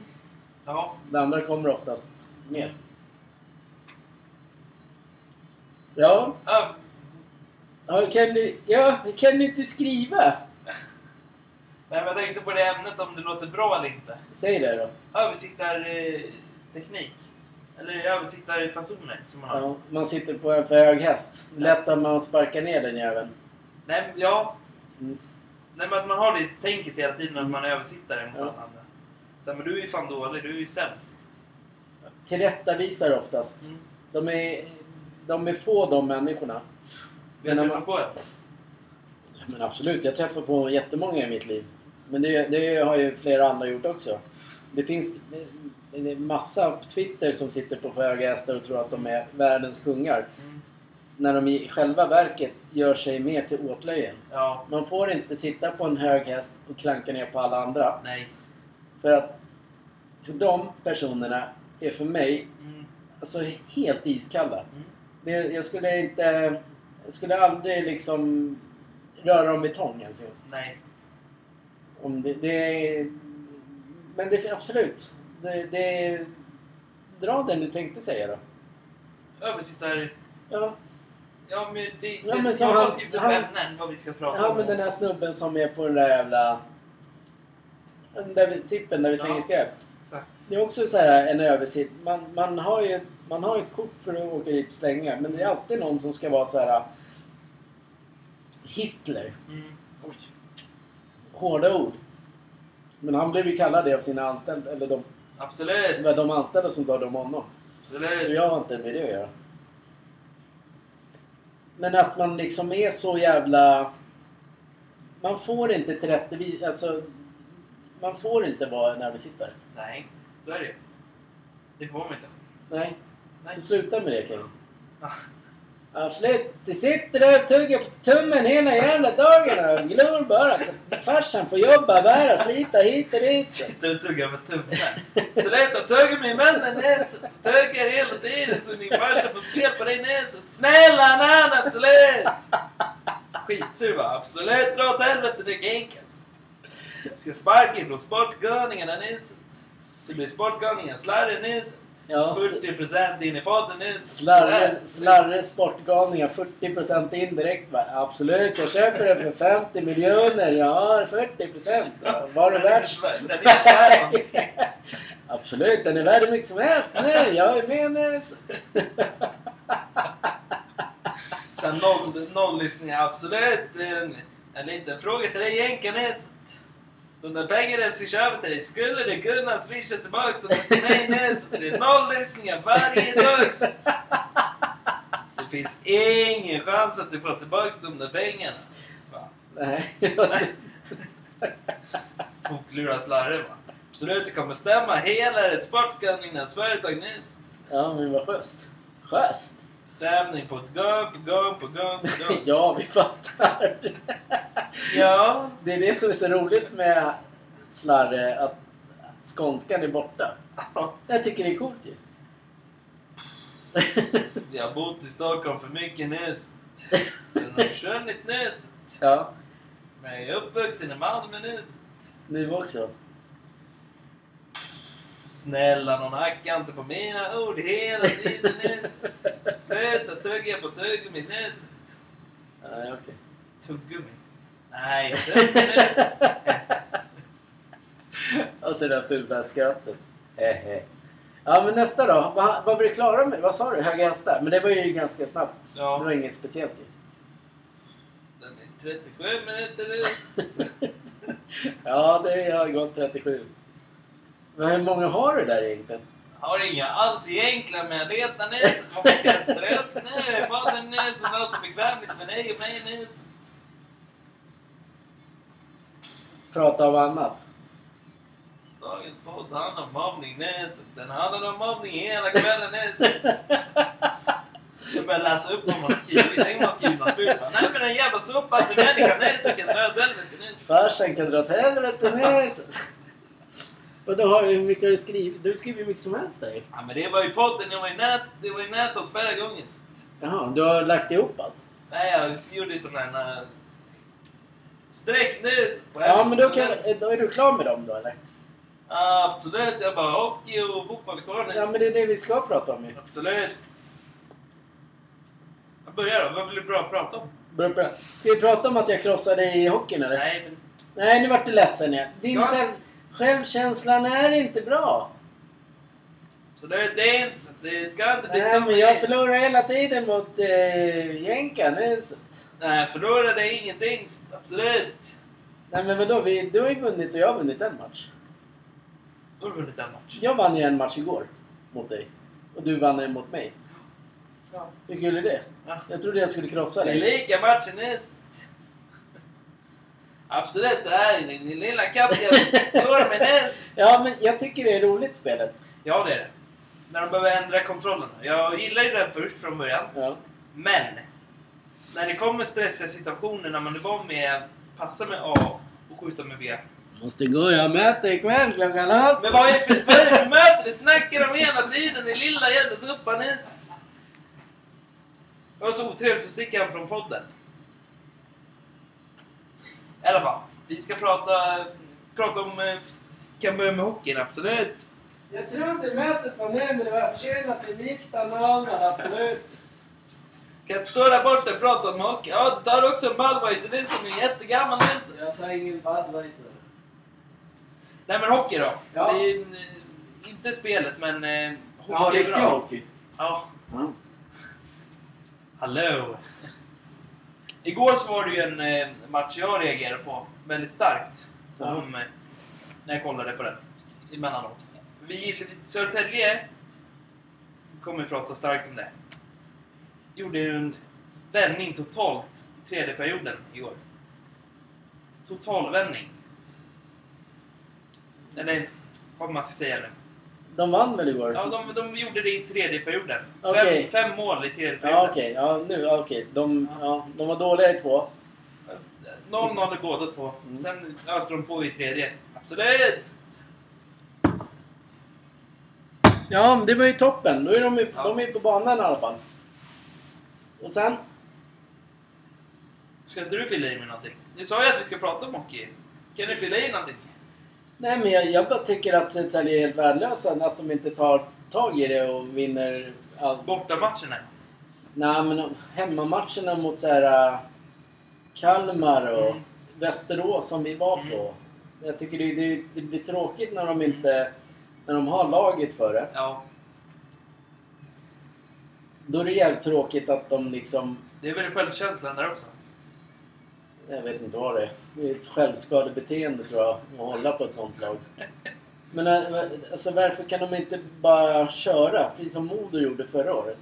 Ja. Det andra kommer oftast med. Ja, Ja, ja, kan du, ja, kan du inte skriva? Nej, men jag tänkte på det ämnet om det låter bra eller inte. Säg det då. Översittarteknik. Eller översittarfasoner som man har. Ja, man sitter på en för hög häst. Lätt att man sparkar ner den jäveln. Nej, ja. Mm. Nej, men att man har det tänket hela tiden att Mm. man är översittare mot Ja. andra. Så, men du är ju fan dålig, du är ju sämst. Tillrättavisar oftast. Mm. De är, de är få de människorna. Vad man- jag på det? Men absolut, jag träffar på jättemånga i mitt liv. Men det, det har ju flera andra gjort också. Det finns är massa på Twitter som sitter på för höga hästar och tror att de är världens kungar. Mm. När de i själva verket gör sig mer till åtlöjen. Ja, Man får inte sitta på en hög häst och klanka ner på alla andra. nej. För att för de personerna är för mig Mm. alltså helt iskalla. Mm. Det, jag skulle inte... Jag skulle aldrig liksom röra i tång ens. Nej. Om det, det är, men det absolut. Det, det, dra den du tänkte säga då. Översittare... Ja, Ja, men det... Ja, det men har bara han- upp han- ämnen vad vi ska prata ja om. men den där snubben som är på den där jävla... Den där tippen där vi Ja. slänger skräp. Det är också så här en översikt. Man, man, har ju, man har ju ett kort för att åka dit och slänga. Men det är alltid någon som ska vara så här... Hitler. Mm. Oj. Hårda ord. Men han blev ju kallad det av sina anställda. Eller de, Absolut. det var de anställda som talade om honom. Så Absolut. jag har inte med det att göra. Men att man liksom är så jävla... Man får inte tillrättavis... Alltså... man får inte vara en översittare. Nej, så är det ju. Det får man inte. Nej. Nej. Så sluta med det Kevin. Ja. Absolut. Du sitter där och tuggar på tummen hela jävla dagen och glor bara. Så farsan får jobba, bära, slita hit och dit. Sitter och tuggar med tummen. Sluta tugga med munnen näset. Tuggar hela tiden så din farsa får spel på dig näset. Snälla nan, absolut! Skitsur va? Absolut, dra åt helvete det är enkelt. Ska sparka ifrån sportgörningarna näset. Så blir sportgörningen slarrig näset. Ja, s- 40% in i podden näset. Slarre, slarre sportgalningar 40% indirekt va? Absolut, jag köper det för 50 miljoner. Jag har 40%. Ja, Var det Den är värt? den. Absolut, den är värd hur mycket som helst nu. Jag är med nu. Sen noll, noll lyssningar, absolut. En, en liten fråga till dig Jänkanäs. De där pengarna jag ska köpa till dig, skulle du kunna swisha tillbaks dem till mig Näs? Det är noll lyssningar varje dag. Det finns ingen chans att du får tillbaks de där pengarna. Va? Nej, alltså, Toklura slarre va. Absolut, det kommer stämma hela Sportgalningens företag Näs. ja men vad schysst. Schysst! Stämning på ett på gång, på gång. Ja, vi fattar. Ja, Det är det som är så roligt med slarre, att skånskan är borta. Jag tycker det är coolt ju. Jag har bott i Stockholm för mycket nyss. Sen har jag försvunnit nyss. Ja, Men jag är uppvuxen i Malmö nyss. nu också. Snälla någon hackar inte på mina ord hela tiden nyss. Sluta tugga på tuggummi nyss. Nej, okej. Tuggummi? Nej, tuggummi. Och så det där fula skrattet. Ja, men nästa då. Vad, vad blir klara med? Vad sa du? Höga hästar? Men det var ju ganska snabbt. Det Ja, var inget speciellt ju. den är 37 minuter nyss. Ja, det har gått 37. Men hur många har du där egentligen? Har inga alls egentligen men jag letar nyss. Varför ska jag strö upp nu? Podden som låter bekvämligt för dig och mig nyss. Prata om annat. Dagens podd handlar om mobbning Näset. Den handlar om mobbning hela kvällen Näset. Jag börjar läsa upp vad man skrivit. Tänk om man skrivit något fult. Nej men den jävla soppatte människan Näset kan dra åt helvete Näset. Farsan kan dra åt helvete ner. Och då har hur mycket har du skrivit? Du skriver hur mycket som helst där ju. Ja men det var ju podden, det var ju nät, det var ju nätet förra gången. Jaha, du har lagt ihop allt? Nej jag gjorde ju sån här... äh, Streck nu. Ja, men då, kan, då är du klar med dem då eller? Ja, absolut, jag bara hockey och fotboll kvar Ja, men det är det vi ska prata om ju. Absolut. Jag börjar då, vad vill du bra prata om? Bra, bra. Ska vi prata om att jag krossade dig i hockeyn eller? Nej men... Nej, nu vart du ledsen igen. Din Ska- själv, självkänslan är inte bra. Absolut, det är inte så. Det ska inte bli Nej, så. men jag förlorar hela tiden mot eh, jänkan. Det så- Nej, förlorade är ingenting. Absolut. Nej, men vadå? Vi, du har ju vunnit och jag har vunnit en match. Då har du vunnit en match. Jag vann ju en match igår mot dig. Och du vann en mot mig. Ja. Hur kul är det? Ja. Jag trodde jag skulle krossa Det är dig. lika matchen näst. Absolut, det här är din lilla kattjävel. Ja, men jag tycker det är roligt spelet. Ja, det är det. När de behöver ändra kontrollerna. Jag gillade det först från början. Ja. Men! När det kommer stressiga situationer när man är van med passa med A och skjuta med B. Måste gå, jag möter ikväll klockan åtta. Men vad är för, vad är det för möte? Det snackar de hela tiden i lilla jävla suppan ens. Det var så otrevligt så sticker han från podden. I alla fall. Vi ska prata, prata om... eh, Kan börja med hockeyn, absolut. Jag trodde mötet var nu, men det var försenat i 19 absolut. Kan jag stå där borta och prata om hockey? Ja, du tar också en Budweiser, det är som är jättegammal nu. Jag tar ingen Budweiser. Nej men hockey då. Ja. Det är, eh, inte spelet men eh, hockey Ja, är riktig bra. hockey. Ja, Ja. hallå. Igår så var det ju en eh, match jag reagerade på väldigt starkt. Om, eh, när jag kollade på den. Emellanåt. Vi, Södertälje, vi kommer prata starkt om det. Gjorde ju en vändning totalt tredje perioden igår. Total vändning. Eller vad man ska säga nu. De vann väl igår? Ja, de, de gjorde det i tredje perioden. Okej. Fem, fem mål i tredje perioden. Ja, okej. Ja, nu, ja, okej. De, ja, de var dåliga i två. 0-0 i båda två. Mm. Sen öste de på i tredje. Absolut! Ja, det var ju toppen. Då är de, ju- Ja. de är på banan i alla fall. Och sen? Ska inte du fylla i med någonting? Ni sa ju att vi ska prata om hockey. Kan ni fylla i någonting? Nej, men jag, jag bara tycker att Södertälje är helt värdelösa. Att de inte tar tag i det och vinner allt. Bortamatcherna. Nej, men hemmamatcherna mot så här, äh, Kalmar och Mm. Västerås som vi var Mm. på. Jag tycker det, det, det blir tråkigt när de inte... När de har laget för det. Ja, Då är det jävligt tråkigt att de liksom... det är väl självkänslan där också. Jag vet inte vad det är. Det är ett självskadebeteende tror jag, att hålla på ett sånt lag. Men äh, alltså, varför kan de inte bara köra, precis som Modo gjorde förra året?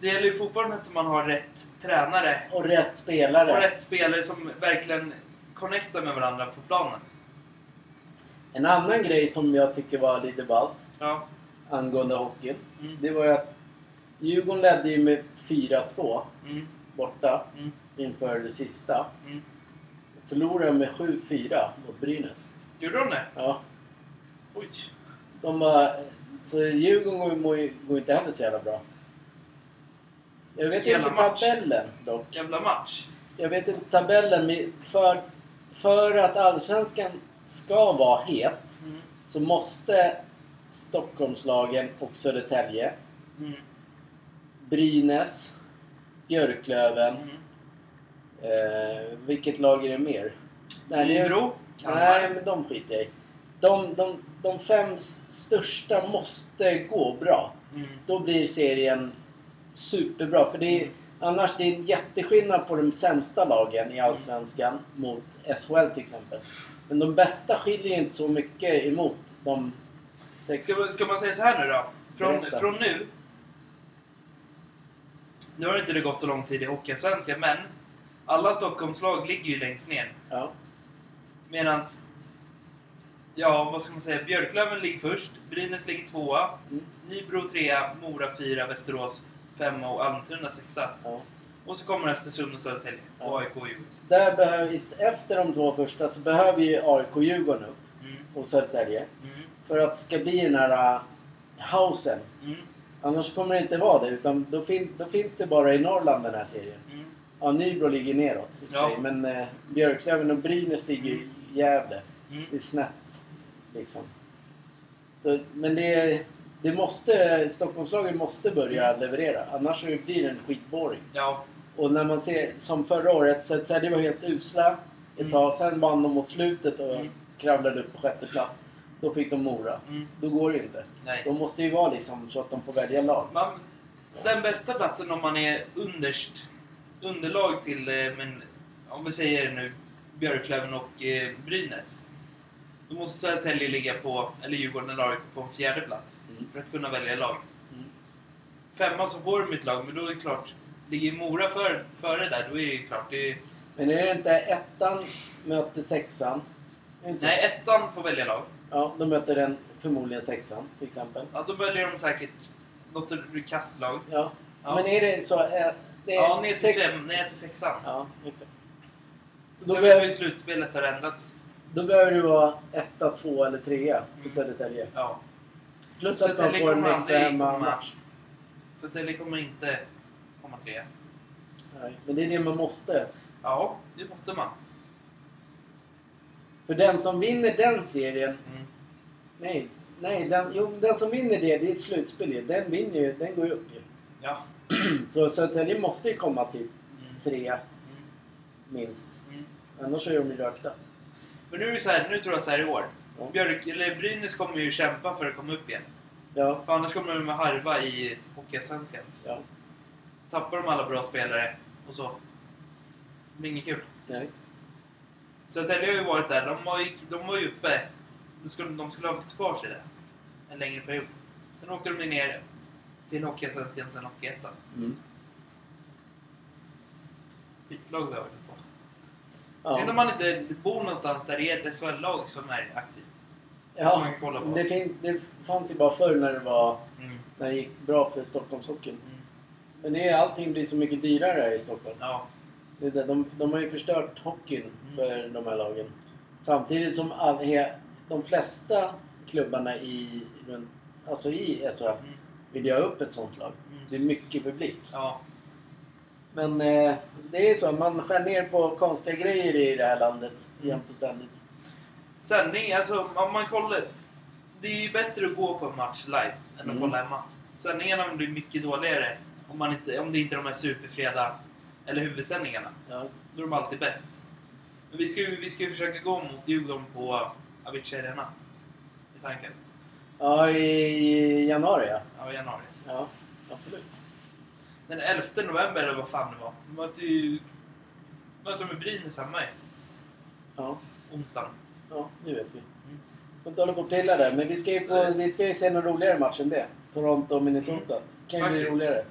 Det gäller ju fortfarande att man har rätt tränare Och rätt spelare. och rätt spelare som verkligen connectar med varandra på planen. En annan grej som jag tycker var lite ballt Ja. angående hockeyn. Mm. Det var ju att Djurgården ledde ju med 4-2 Mm. Borta Mm. inför det sista. Mm. Förlorade med 7-4 mot Brynäs. Gjorde de det? Ja, Oj. de var... Så Djurgården går, går, inte heller så jävla bra. Jag vet Jävla inte match. tabellen dock. Jävla match. Jag vet inte tabellen, för, för att Allsvenskan ska vara het Mm. så måste Stockholmslagen och Södertälje, Mm. Brynäs, Björklöven, Mm. eh, vilket lag är det mer? Nej, det är- Nybro. Nej, men de skiter jag i. De, de, de fem största måste gå bra. Mm. Då blir serien superbra. För det är, annars det är en jätteskillnad på de sämsta lagen i Allsvenskan mot SHL till exempel. Men de bästa skiljer inte så mycket emot de sex... Ska, man- ska man säga så här nu då? Från, från nu. Nu har inte det gått så lång tid i Hockeyallsvenskan, men alla Stockholmslag ligger ju längst ner. Ja. Medans, ja vad ska man säga, Björklöven ligger först, Brynäs ligger tvåa, Mm. Nybro trea, Mora fyra, Västerås femma och Almtuna sexa. ja. Och så kommer Östersund och Södertälje och Ja. AIK och Djurgården. Där behöver, efter de två första så behöver ju AIK Djurgården upp Mm, och Södertälje. mm, För att det ska bli den här uh, hausen. mm, Annars kommer det inte vara det. Utan då, fin- då finns det bara i Norrland den här serien. mm. Ja, Nybro ligger neråt i Ja. sig, Men eh, Björklöven och Brynäs ligger i Gävle. Mm. Det är snett. Liksom. Så, men det, det måste, Stockholmslagen måste börja leverera. Annars blir det en skitboring. Ja, Och när man ser, som förra året, Södertälje var helt usla ett Mm. tag. Sen vann de mot slutet och Mm. kravlade upp på sjätte plats. Då fick de Mora. mm, Då går det ju inte. nej. De måste ju vara liksom så att de får välja lag. Man, den bästa platsen om man är underst, underlag till, eh, men, om vi säger nu Björklöven och eh, Brynäs. Då måste Södertälje ligga på, eller Djurgården eller AIK på en fjärde plats. Mm. För att kunna välja lag. Mm. Femma så får de ett lag, men då är det klart. Ligger Mora för, före där, då är det klart. Det är, Men är det inte ettan möter sexan? Det nej, ettan får välja lag. Ja, då möter den förmodligen sexan till exempel. Ja, då väljer de säkert något kastlag. Ja. Ja. Men är det så? Är det är Ja, ner till, sex- fem, ner till sexan. Ja, exakt. Så då, sen behöver, ju slutspelet har ändrats. då behöver du vara etta, två eller trea för Mm. Södertälje. Ja. Plus att de får en extra hemmamatch. Södertälje kommer inte komma trea. Nej, Men det är det man måste. Ja, det måste man. För den som vinner den serien... Mm. Nej, nej den, jo, den som vinner det, det är ett slutspel ju. Den vinner ju, den går ju upp ju. Ja. Så Södertälje måste ju komma till Mm. trea Mm. minst. Mm. Annars är de ju rökta. Men nu är det så här, nu tror jag så här i år. Ja. Björk, eller Brynäs kommer ju kämpa för att komma upp igen. Ja, För annars kommer de harva i Hockeyallsvenskan. ja. Tappar de alla bra spelare och så. Det blir inget kul. Nej. Södertälje har ju varit där. De var de var ju uppe. De skulle, de skulle ha kvar sig där. En längre period. Sen åkte de ner till Hockeyallsvenskan, sen Hockeyettan. Mm. Skitlag vi har varit på. Ja. om man inte bor någonstans där det är ett SHL-lag som är aktivt. Ja, man kan kolla på. det, fin- det fanns ju bara förr när det var Mm. när det gick bra för Stockholmshockeyn. Mm. Men det är, allting blir så mycket dyrare i Stockholm. Ja. Det är det, de, de har ju förstört hockeyn Mm. för de här lagen. Samtidigt som all, he, de flesta klubbarna i, alltså i SHL Mm. vill göra upp ett sånt lag. Mm. Det är mycket publik. Ja. Men eh, det är så, man skär ner på konstiga grejer i det här landet Mm. jämt och ständigt. Sändning, alltså om man kollar. Det är ju bättre att gå på en match live än att Mm. kolla hemma. Sändningarna blir mycket dåligare om, man inte, om det inte är de här superfreda eller huvudsändningarna. Ja. Då är de alltid bäst. Men vi ska ju vi ska försöka gå mot Djurgården på Avicii Arena. I tanken. ja, i januari ja. Ja, i januari. Ja, absolut. Den 11 november eller vad fan det var. Vi möter ju... Möter de med Brynäs hemma i Ja, onsdagen. ja det vet vi. Mm. Får inte hålla på och pilla där, men vi ska ju, på, vi ska ju se någon roligare match än det. Toronto och Minnesota. kan ju bli roligare.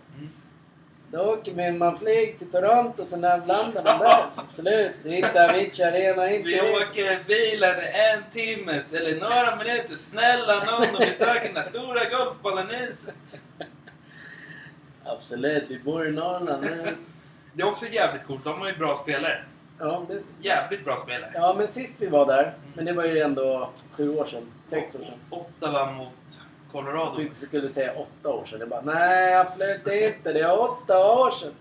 Då åker vi, man flyg till Toronto, när landar man där. Så absolut. Dit Avicii Arena, inte Vi åker bilen i en timme eller några minuter. Snälla någon och vi söker den stora golfbollen huset. Absolut, vi bor i Norrland nu. Det är också jävligt coolt. De har ju bra spelare. Ja, det, Jävligt bra spelare. ja, men sist vi var där, men det var ju ändå sju år sedan. Sex år sedan. Ottawa mot Colorado. tyckte du skulle säga åtta år sedan. Jag bara, nej absolut inte. Det är åtta år sedan.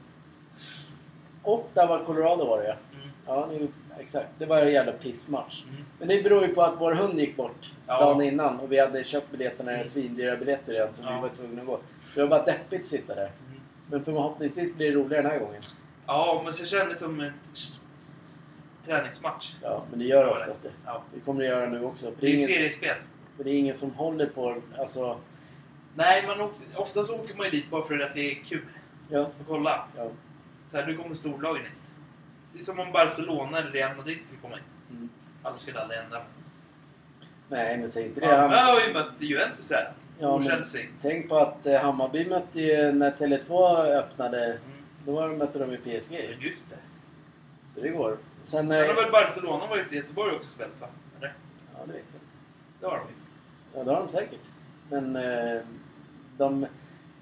Ottawa, Colorado var det ja. Mm. Ja, det, exakt. Det var en jävla pissmatch. Mm. Men det beror ju på att vår hund gick bort Ja. dagen innan och vi hade köpt biljetterna, Mm. svindyra biljetter igen, så Ja. vi var tvungna att gå. Det var bara deppigt att sitta där. Mm. Men förhoppningsvis blir det roligare den här gången. Ja, men så kändes det som en träningsmatch. Ja, men det gör det. oftast det. Ja. Det kommer det göra nu också. Det är ju seriespel. För det är ingen som håller på... Alltså, Nej, man åker, oftast åker man ju dit bara för att det är kul ja. att kolla. ja. Så här, nu kommer storlagen hit. Det är som om Barcelona eller Real Madrid skulle komma hit. Mm. Alla skulle aldrig hända. Nej, men säg inte det. Malmö har ju mött Juventus här. Ja, och Chelsea. tänk på att eh, Hammarby mötte ju när Tele2 öppnade. Mm. Då mötte de ju PSG. Ja, just det. Så det går. Sen... Sen har eh, väl Barcelona varit i Göteborg också spelat va? Eller? Ja, det vet jag. Det har de ju. Ja, det har de säkert. Men eh, de...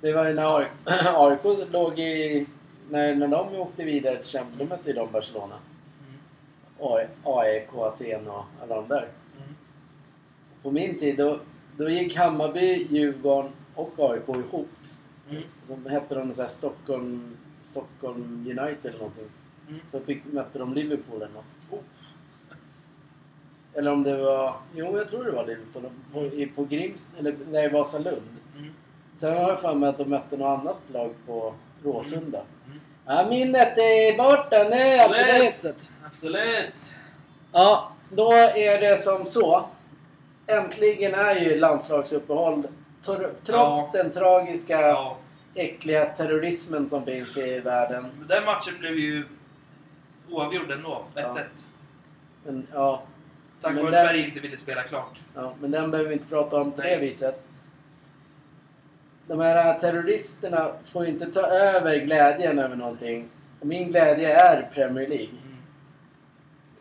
Det var ju när AIK, AIK låg i... När, när de åkte vidare till Champions då mötte de Barcelona. Mm. AI AIK, Aten och alla de där. Mm. På min tid då, då gick Hammarby, Djurgården och AIK ihop. Mm. Så hette de så Stockholm, Stockholm United eller någonting. Mm. Så fick, mötte de Liverpool eller något. Eller om det var... Jo, jag tror det var Liverpool. På, på Grims... Eller nej, Vasalund. Mm. Sen har jag för mig att de mötte något annat lag på Råsunda. Mm. Ja, minnet är borta nu. Absolut. Absolut. Ja, då är det som så. Äntligen är ju landslagsuppehåll. Tor- Trots Ja. den tragiska, Ja. äckliga terrorismen som finns i världen. Den matchen blev ju oavgjord ändå. 1-1. Ja. Men, ja, Tack vare att den- Sverige inte ville spela klart. ja, men den behöver vi inte prata om på Nej. det viset. De här terroristerna får ju inte ta över glädjen över någonting. Och min glädje är Premier League. Mm.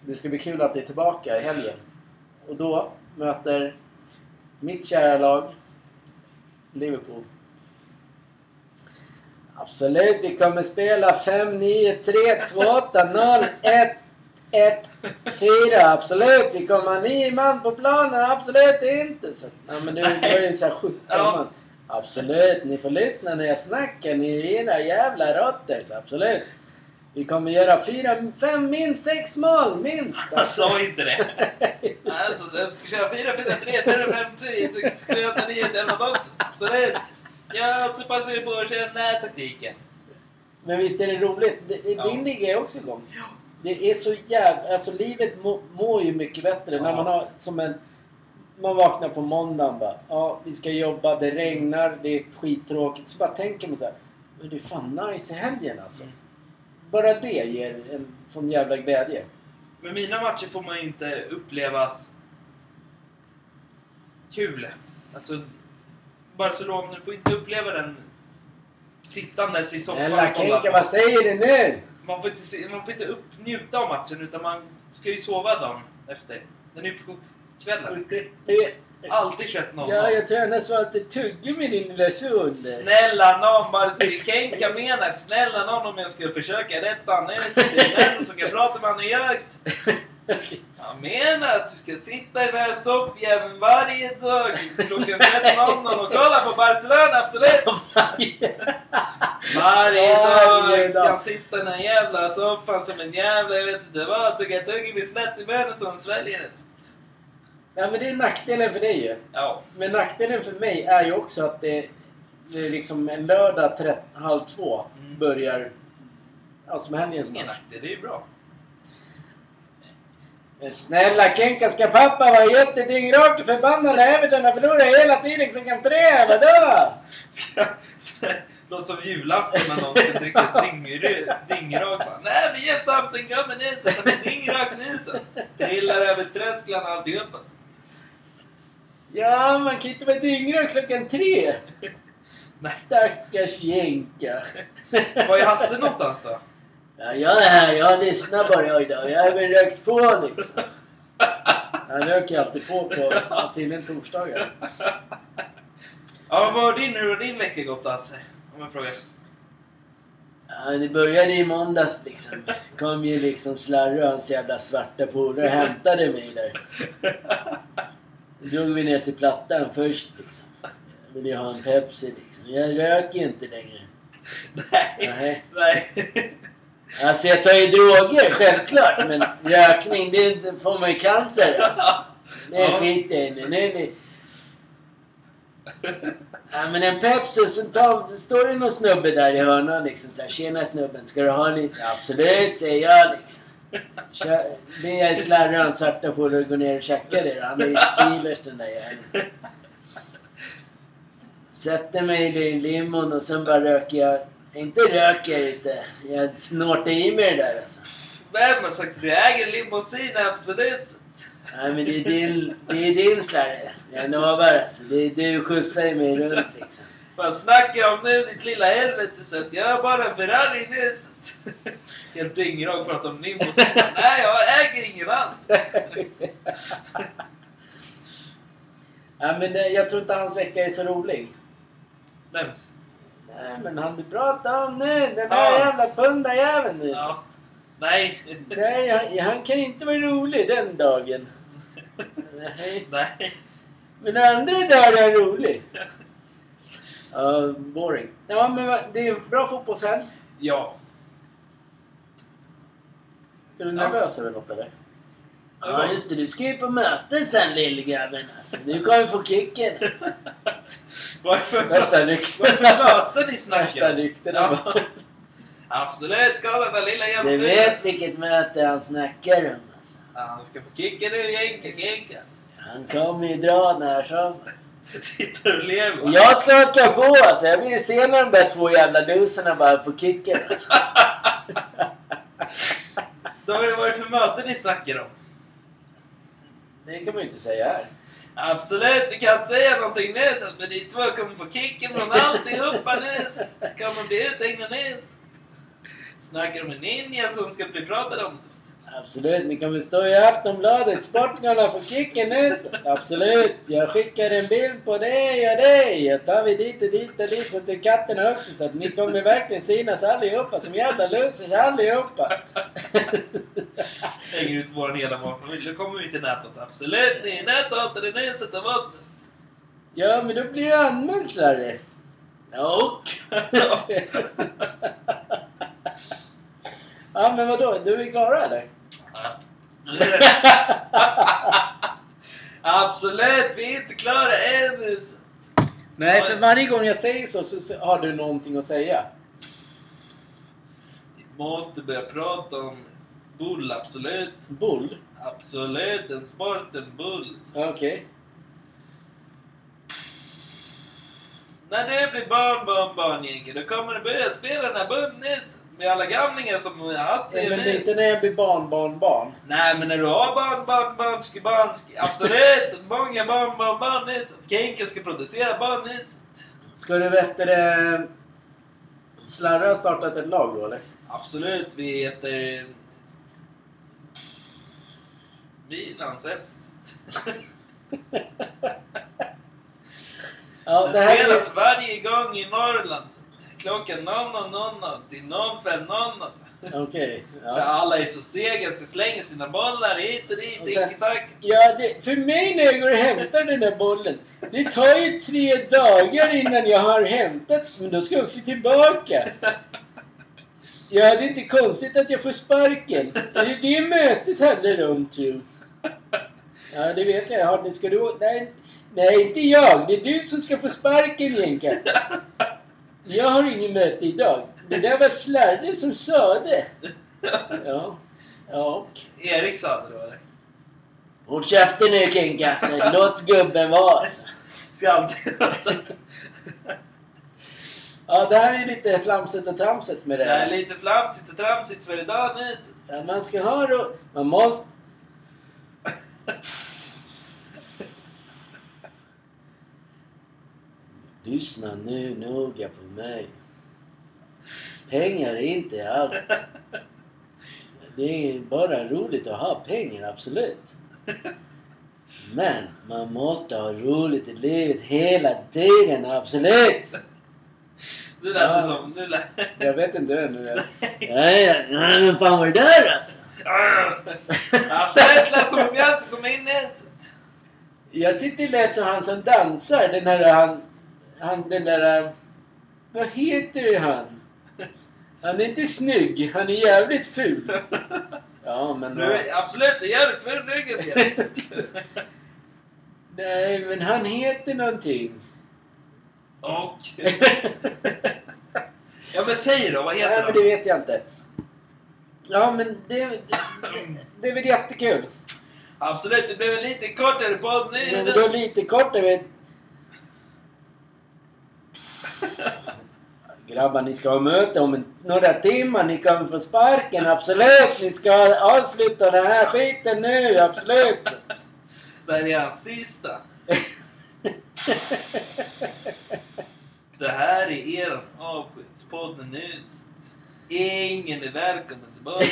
Det ska bli kul att det är tillbaka i helgen. Och då möter mitt kära lag Liverpool. Absolut, vi kommer spela 5, 9, 3, 2, 8, 0, 1, 1, 4. Absolut, vi kommer ha 9 man på planen. Absolut inte. Så, ja, men det var ju så här 17 Ja. man. Absolut, ni får lyssna när jag snackar. Ni är era jävla råttor. Så absolut. Vi kommer göra 4, 5, minst 6 mål. Minst. Han sa inte det. Alltså, sen ska jag köra 4, 4, 3, 4, 5, 10, 6, 7, 8, 9, 10, 11, 12. Absolut! Jag så passar ju på att köra den här taktiken. Men visst är det roligt? Ja. Din liga är också igång. Det är så jävla... Alltså livet må, mår ju mycket bättre när Ja. man har som en... Man vaknar på måndagen bara. Ja, vi ska jobba, det regnar, det är skittråkigt. Så bara tänker man så här. Men det är fan nice i helgen alltså. Mm. Bara det ger en sån jävla glädje. Men mina matcher får man inte upplevas kul. Alltså, Barcelona, du får inte uppleva den sittandes i soffan och kolla på. vad säger du nu? Man får inte, se, man får inte upp, njuta av matchen utan man ska ju sova dagen efter. Den är ju på kvällen. Det- Alltid 21.00. Ja, jag tror jag nästan var lite tuggummi din lilla son där. Snälla någon bara ska Kenka menar snälla någon om jag ska försöka rätta ner sig till den som kan prata med Annie Jöks. Jag menar att du ska sitta i den här soffjäveln varje dag klockan 13.00 och kolla på Barcelona, absolut! Varje dag ska han sitta i den här jävla soffan som en jävla, jag vet inte vad, tugga tuggummi snett i munnen så han sväljer det. Ja, men det är nackdelen för dig ju. Ja, Men nackdelen för mig är ju också att det, det är liksom en lördag trett, halv två Mm. börjar... Ja, som helgens ingen nackdel, det är ju bra. Men snälla Kenka, ska pappa vara jättedyngrak och förbannad när Everton har förlorat hela tiden klockan tre? Vadå? Ska- Låter som julafton när någon ska dricka dyngr- dyngrak. Nej, vi hjälpte Hampton kommer nu så han är dyngrak så. Trillar över trösklarna alltihopa. Ja, man kan inte vara dyngrak klockan tre. Nej. Stackars jänka. Var är Hasse någonstans då? Ja, jag är här. Jag lyssnar bara idag. Jag har väl rökt på liksom. Han röker alltid på på tydligen torsdagar. Ja, vad har din, hur har din vecka gått Hasse? Om jag frågar. Ja, det började i måndags liksom. Kom ju liksom Slarre och hans jävla svarta polare och hämtade mig där. Då drog vi ner till Plattan först liksom. Jag ville ju ha en Pepsi liksom. Jag röker ju inte längre. Nej. Nej. Nej. Alltså jag tar ju droger, självklart. Men rökning, det, får man ju cancer alltså. Det Ja. skiter jag i nu. Nu- nu- Ja men en Pepsi, så tar, står det någon snubbe där i hörnan liksom såhär. Tjena snubben, ska du ha lite? Absolut, säger jag liksom. Kör, det är hans svarta polare går ner och käkar det då. Han är ju Steelers den där jäveln. Sätter mig i limon och sen bara röker jag. Inte röker inte. Jag snortar i mig det där alltså. Vem har sagt att du äger limousin? Absolut. Nej men det är din, det är din Slarre. Jag lovar alltså. Det är, du skjutsar ju mig runt liksom. Vad snackar om nu ditt lilla helvete så jag har bara en Ferrari nu. Helt dyngrak och pratar om limousin. Nej, jag äger ingen alls. ja, men det, jag tror inte hans vecka är så rolig. Vems? Nej men han du pratar om nu, den här Hans. jävla pundarjäveln nu. Ja. Nej. Nej, han, han kan inte vara rolig den dagen. Nej. Nej. Men andra dagar är han rolig. Ja, boring. Ja, men vad- det är en bra fotbollshelg. Ja. Är du Ja. nervös över något eller? Ja. Just det. Du ska ju på möte sen lillgrabben alltså. Du kommer få kicken alltså. Varför, Värsta ryktena. varför möten ni snackar Värsta om? ryktena. Ja. Absolut, kolla den lilla jävla Du vet vilket möte han snackar om alltså. Ja, Han ska få kicka nu, jänka, jänkas. Han kommer ju dra när som. Alltså. Sitter och lever. Och jag ska åka på alltså. Jag vill se när de där två jävla luserna bara på kicken alltså. Då är det vad det för möten ni snackar om? Det kan man ju inte säga här. Absolut, vi kan inte säga någonting nu så att men ni två kommer få kicken från alltihopa nu. så kommer bli uthängda nu. Snackar om en ninja som ska bli pratad om. så. Absolut, ni kommer stå i Aftonbladet. Sportgarna får kicken nu. Absolut, jag skickar en bild på dig och dig. Jag tar vi dit och dit och dit och till katterna också. Så att ni kommer verkligen synas allihopa som jävla losers allihopa. Hänger ut vår hela barnfamilj. Då kommer vi till nätet. Absolut, ni är näthatare nu så ta bort sig. Ja, men då blir du anmäld Sverige. Och? ja, men vadå? Du är klara eller? Absolut, vi är inte klara så- Nej, för varje gång jag säger så, så har du någonting att säga. Vi måste börja prata om bull, absolut. Bull? Absolut, en sport, en bull. Okej. När det blir barn, barn, barn, Jenke, då kommer du börja spela den här bullnis med alla gamlingar som Hasse Nej, är men det är inte när jag blir barn, barn, barn. Nej, men när du har barn, barn, barnski, barnski. Absolut! Många barn, barn, barnis. Kenka ska producera barnis. Ska du veta det... Slarre har startat ett lag då eller? Absolut, vi heter... Milan sepsis. Ja, det här är, spelas varje gång i Norrland. Klockan 00.00 till 05.00. Okej. För ja. alla är så sega, ska slänga sina bollar hit och dit, tiki-taki. Ja, det, för mig när jag går och hämtar den där bollen. Det tar ju tre dagar innan jag har hämtat. Men då ska jag också tillbaka. Ja, det är inte konstigt att jag får sparken. Det är det mötet handlar om, tro. Ja, det vet jag. Ja, det ska du... Nej, nej, inte jag. Det är du som ska få sparken, Jenka. Jag har ingen möte idag. Det där var Slarre som sa det. Ja. Ja. Erik sa det då eller? Håll käften nu Kinkasse. Låt gubben vara alltså. Ska alltid Ja, det här är lite flamset och tramset med det Det är här. lite flamsigt och tramsigt för idag. Ja, man ska ha ro... Man måste... Lyssna nu noga på mig. Pengar är inte allt. Det är bara roligt att ha pengar, absolut. Men man måste ha roligt i livet hela tiden, absolut. Nu lät Ja. det som... Nu lät... Jag vet inte ännu. Ja, ja, ja, men fan var det där alltså? Absolut lät som om jag inte kom in i Jag tyckte det lät som han som dansar. Den här han... Han den där... äh, Vad heter han? Han är inte snygg. Han är jävligt ful. Ja, men... Nu är absolut det jävligt ful ryggen Nej, men han heter någonting. Och... Ja men säg då, vad Nej, heter men det han? vet jag inte. Ja, men det, det, det är väl jättekul. Absolut, det blev en lite kortare podd nu. Men då lite kort, jag vet. Grabbar, ni ska ha möte om en, några timmar. Ni kommer få sparken, absolut. Ni ska avsluta den här skiten nu, absolut. Det här är hans sista. Det här är er avskedspodd nu. Ingen är välkommen tillbaka.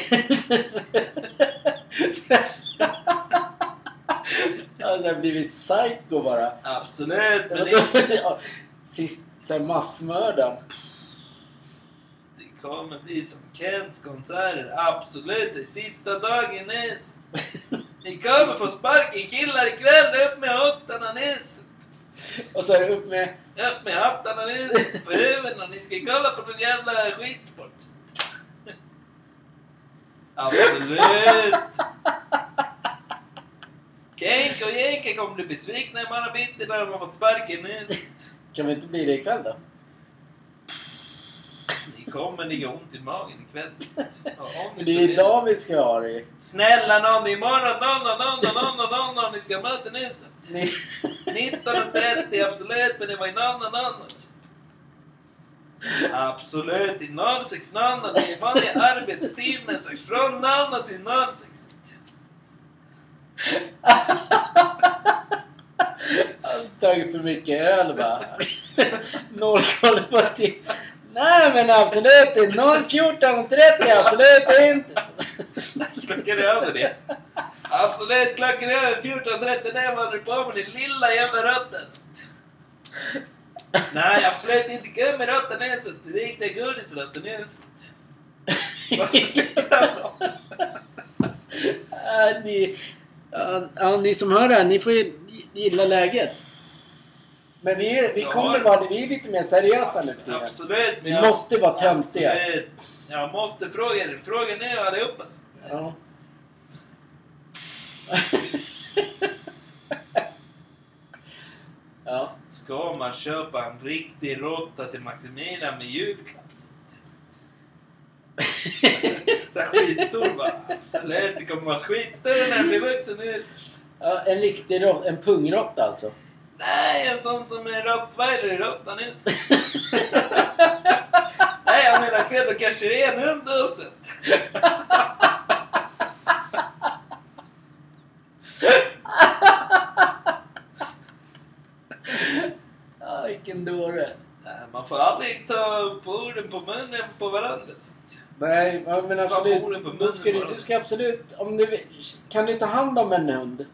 Alltså, jag har blivit psycho bara. Absolut, men det, Sist, sen massmördaren. det kommer bli som Kents konserter. Absolut, det är sista dagen nu. Ni kommer få sparken killar ikväll. Upp med hattarna nu. Och så är det upp med... Upp med hattarna nu på huvudet och ni ska kolla på någon jävla skitsport. Absolut! Kenk och Jenke kommer bli besvikna imorgon bitti när de har fått sparken nu. Kan vi inte bli det ikväll då? Ni kommer ligga ont i magen ikväll. Men det är idag vi ska ha det. Snälla nån, imorgon nån, nån, nån, nån, nån, nån, nån, ni ska möta nyss. Ni... 19.30 absolut, men det var i nån, nån, nån. Absolut, i 06.00. Det är vanlig arbetstimme, så från 00 till 06. Tagit för mycket öl va? Noll koll på tid. Nej men absolut inte. 014.30 absolut inte. Klockan är över det. Absolut, klockan är över 14.30. Det var du på med din lilla jävla råtta. Nej, absolut inte. Kom med råttan ens. Riktiga godisråttan ens. Vad ni, ja, ja, ni som hör det här, ni får ju gilla läget. Men vi, är, vi kommer vara vi är lite mer seriösa nu för tiden. Absolut. Vi men måste vara töntiga. Absolut. Jag måste fråga er. Fråga nu allihopa. Ja. ja. Ska man köpa en riktig råtta till Maximilian med julklapp? Så skitstor bara. Absolut, det kommer vara skitstor när jag blir vuxen nu. ja en riktig rott, en pungråtta alltså. Nej, en sån som är rottweiler i råttan nyss. Nej, jag menar fel. Då kanske det är en hund också. Ja, vilken dåre. Man får aldrig ta på orden på munnen på varandra. Nej, men absolut. du ska, du ska absolut... Om du, kan du ta hand om en hund?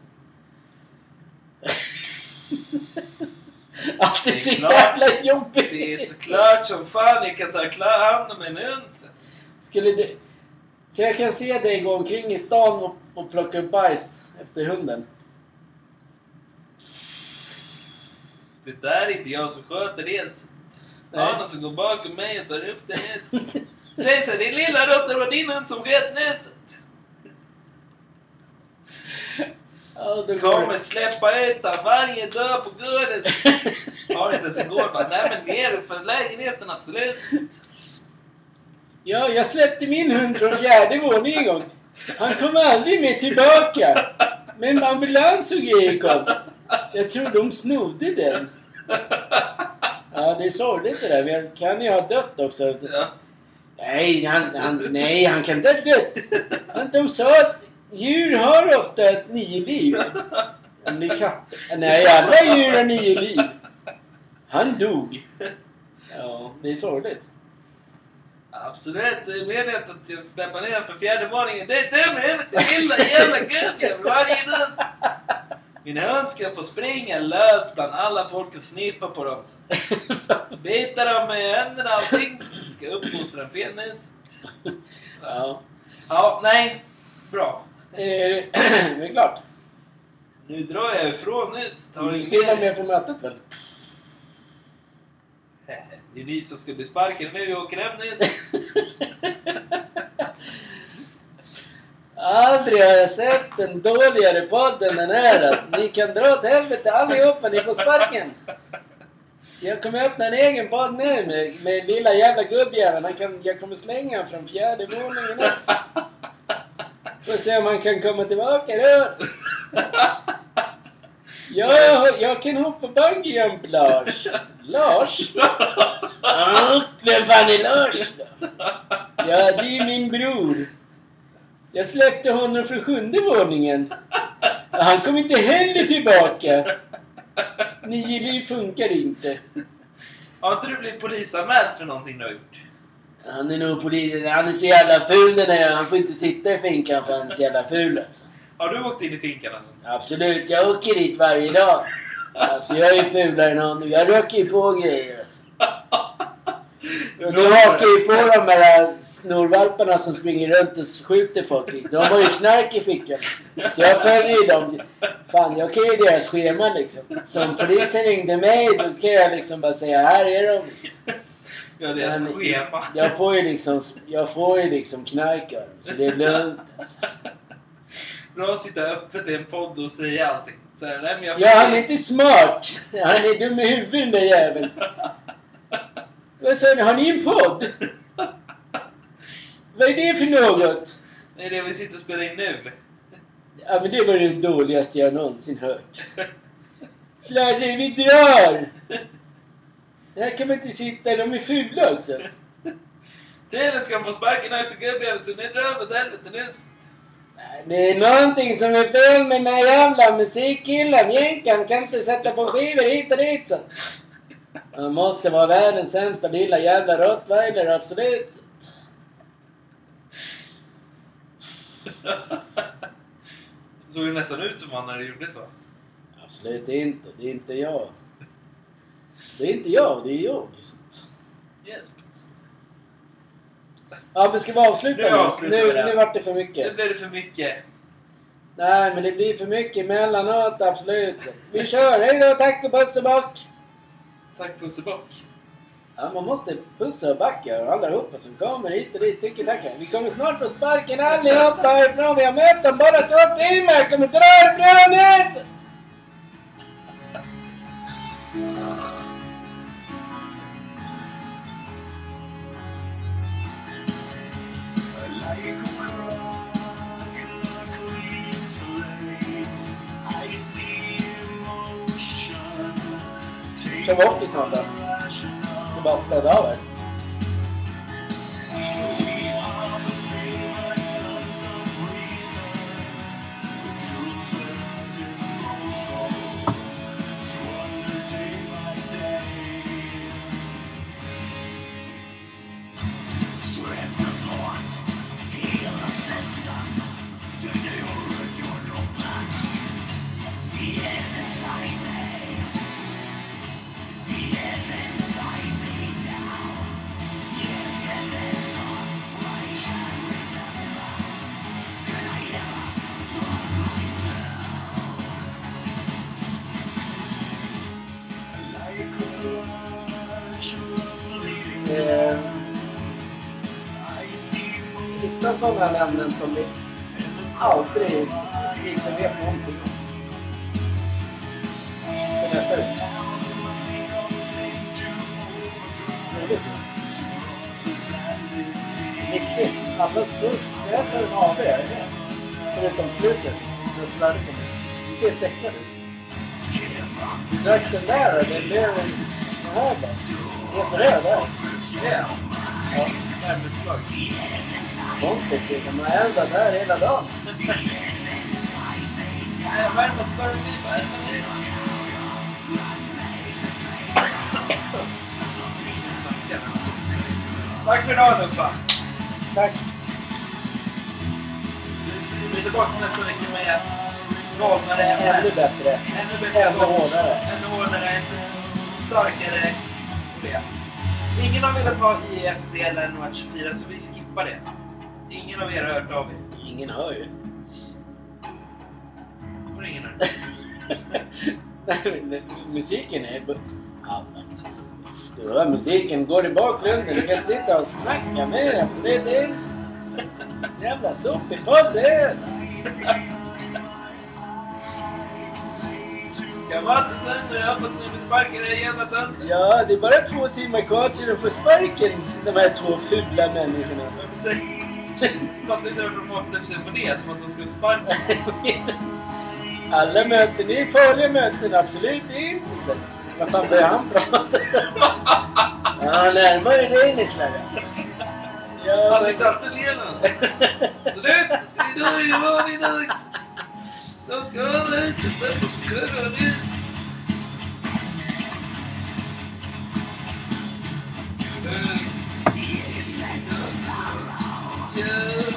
Att det är Det är så klart. jävla jobbigt! Det är såklart som fan jag kan ta hand om en hund. Skulle du... Så jag kan se dig gå omkring i stan och, och plocka upp bajs efter hunden. Det där är inte jag som sköter det. Nej. Arne som går bakom mig och tar upp den hästen. Säg så, din lilla råtta, det var din hund som sket näset. Går Kommer släppa ut han varje dag på gården. Har inte ens en gård. Bara, Nej men ner för lägenheten, absolut. Ja, jag släppte min hund från fjärde våningen en gång. Han kom aldrig mer tillbaka. Men ambulans och grejer kom. Jag tror de snodde den. Ja, det är sorgligt det där. Men kan ju ha dött också. Ja. Nej, han, han, nej, han kan inte ha dött. De sa att djur har ofta ett nio liv. Om det är katter. Nej, alla djur har nio liv. Han dog. Ja, det är sorgligt. Absolut, det är meningen att jag släpper ner för fjärde våningen. Det är dum huvudet, lilla jävla gubbjävel varje. Min hund ska få springa lös bland alla folk och sniffa på dem. Bita dem med händerna och allting. Ska uppfostra en fennis. Ja. Ja, nej. Bra. Är det, är klart? Nu drar jag ifrån. Tar Du ska ju vara med på mötet väl? Det är ni som ska bli sparkade när vi åker hem nyss. Aldrig har jag sett en dåligare podd än den här. Ni kan dra åt helvete allihopa, ni får sparken. Jag kommer öppna en egen podd nu med, med lilla jävla gubbjäveln. Jag kommer slänga honom från fjärde våningen också. Får se om han kan komma tillbaka då. Ja, jag kan hoppa bungyjump Lars. Lars? Ja, vem fan är Lars då? Ja, det är min bror. Jag släppte honom från sjunde våningen. Han kom inte heller tillbaka. Nio liv funkar inte. Har inte du blivit polisanmäld för någonting du har gjort? Han är nog polis. Han är så jävla ful den där. Han får inte sitta i finkan för han är så jävla ful alltså. Har du åkt in i finkan gång? Absolut, jag åker dit varje dag. Alltså jag är fulare än honom. Jag röker ju på grejer alltså. Du hakar ju på de här snorvalparna som springer runt och skjuter folk. De har ju knark i fickan. Så jag följer ju dem. Fan, jag kan ju deras schema liksom. Så om polisen ringde mig då kan jag liksom bara säga här är de. Ja, det är Men schema. Jag får ju liksom, jag får ju liksom knark av dem. Så det är lugnt. Bra att sitta öppet i en podd och säga allting. Så nej, jag Ja, han är inte smart. Han är dum i huvudet den där jäveln. Vad sa ni? Har ni en podd? Vad är det för något? Det är det vi sitter och spelar in nu. Ja, men det var det dåligaste jag någonsin hört. Sladder, vi drar! Här kan man inte sitta, de är fulla också. Tydligen ska få sparken av gubbjäveln så nu drar åt helvete nu. Det är någonting som är fel med den här jävla musikkillen. Jänkan kan inte sätta på skivor hit och dit. Så. Han måste vara världens sämsta lilla jävla rottweiler, absolut. Såg ju nästan ut som han när du gjorde så. Absolut inte. Det är inte jag. Det är inte jag, det är jag. Yes. Ja, men ska vi avsluta Nu nu? avslutar vi Nu, det. nu vart det för Nu mycket. blev det för mycket. Nej, men det blir för mycket emellanåt, absolut. Vi kör! Hej då, tack och puss och bock! Tack puss och bock. Ja, man måste pussa och backa allihopa som kommer hit och dit. Tycker tackar. Vi kommer snart få sparken allihopa härifrån. Vi har mött om bara två timmar. Kommer dra härifrån nu! Kör vi upp i snart då? Det är bara att städa av sådana Tack för idag Nuspa. Tack. Vi är tillbaka nästa vecka med galnare ämnen. Ännu bättre. Ännu bättre. Ännu hårdare. Ännu hårdare. Starkare. Det. Ingen har velat ha IFC eller NHL24 så vi skippar det. Ingen av er har hört av er. Ingen hör ju. Ingen men musiken är... Ja, men- Du hör musiken, går i bakgrunden, du kan sitta och snacka med det är det. Jävla sopig podd det är. Ska Matte sen nu? Jag hoppas ni blir sparkade i jävla. Ja, det är bara två timmar kvar till de får sparken, de här två fula människorna. Säger... Fattar inte varför de åkte upp sig på det som att de skulle sparka. Alla möten är farliga möten, absolut inte. Så. Vad fan börjar han prata? Ja, närmare dig Nisla alltså. Ja, Han sitter alltid ner Slut! Idag är vanlig dag! De ska hålla ut, de ska hålla ut. Ja.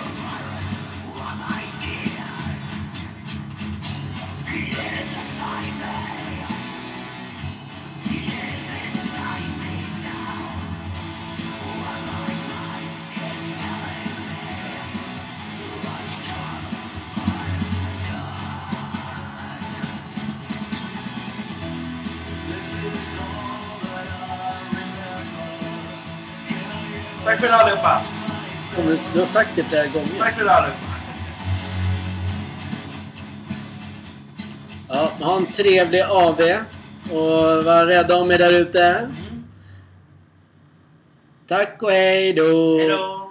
Tack för idag allihopa! Du, har sagt det flera gånger. Tack för idag allihopa! Ja, ha en trevlig AV. Och var rädda om er där ute. Tack och hej då! Hejdå!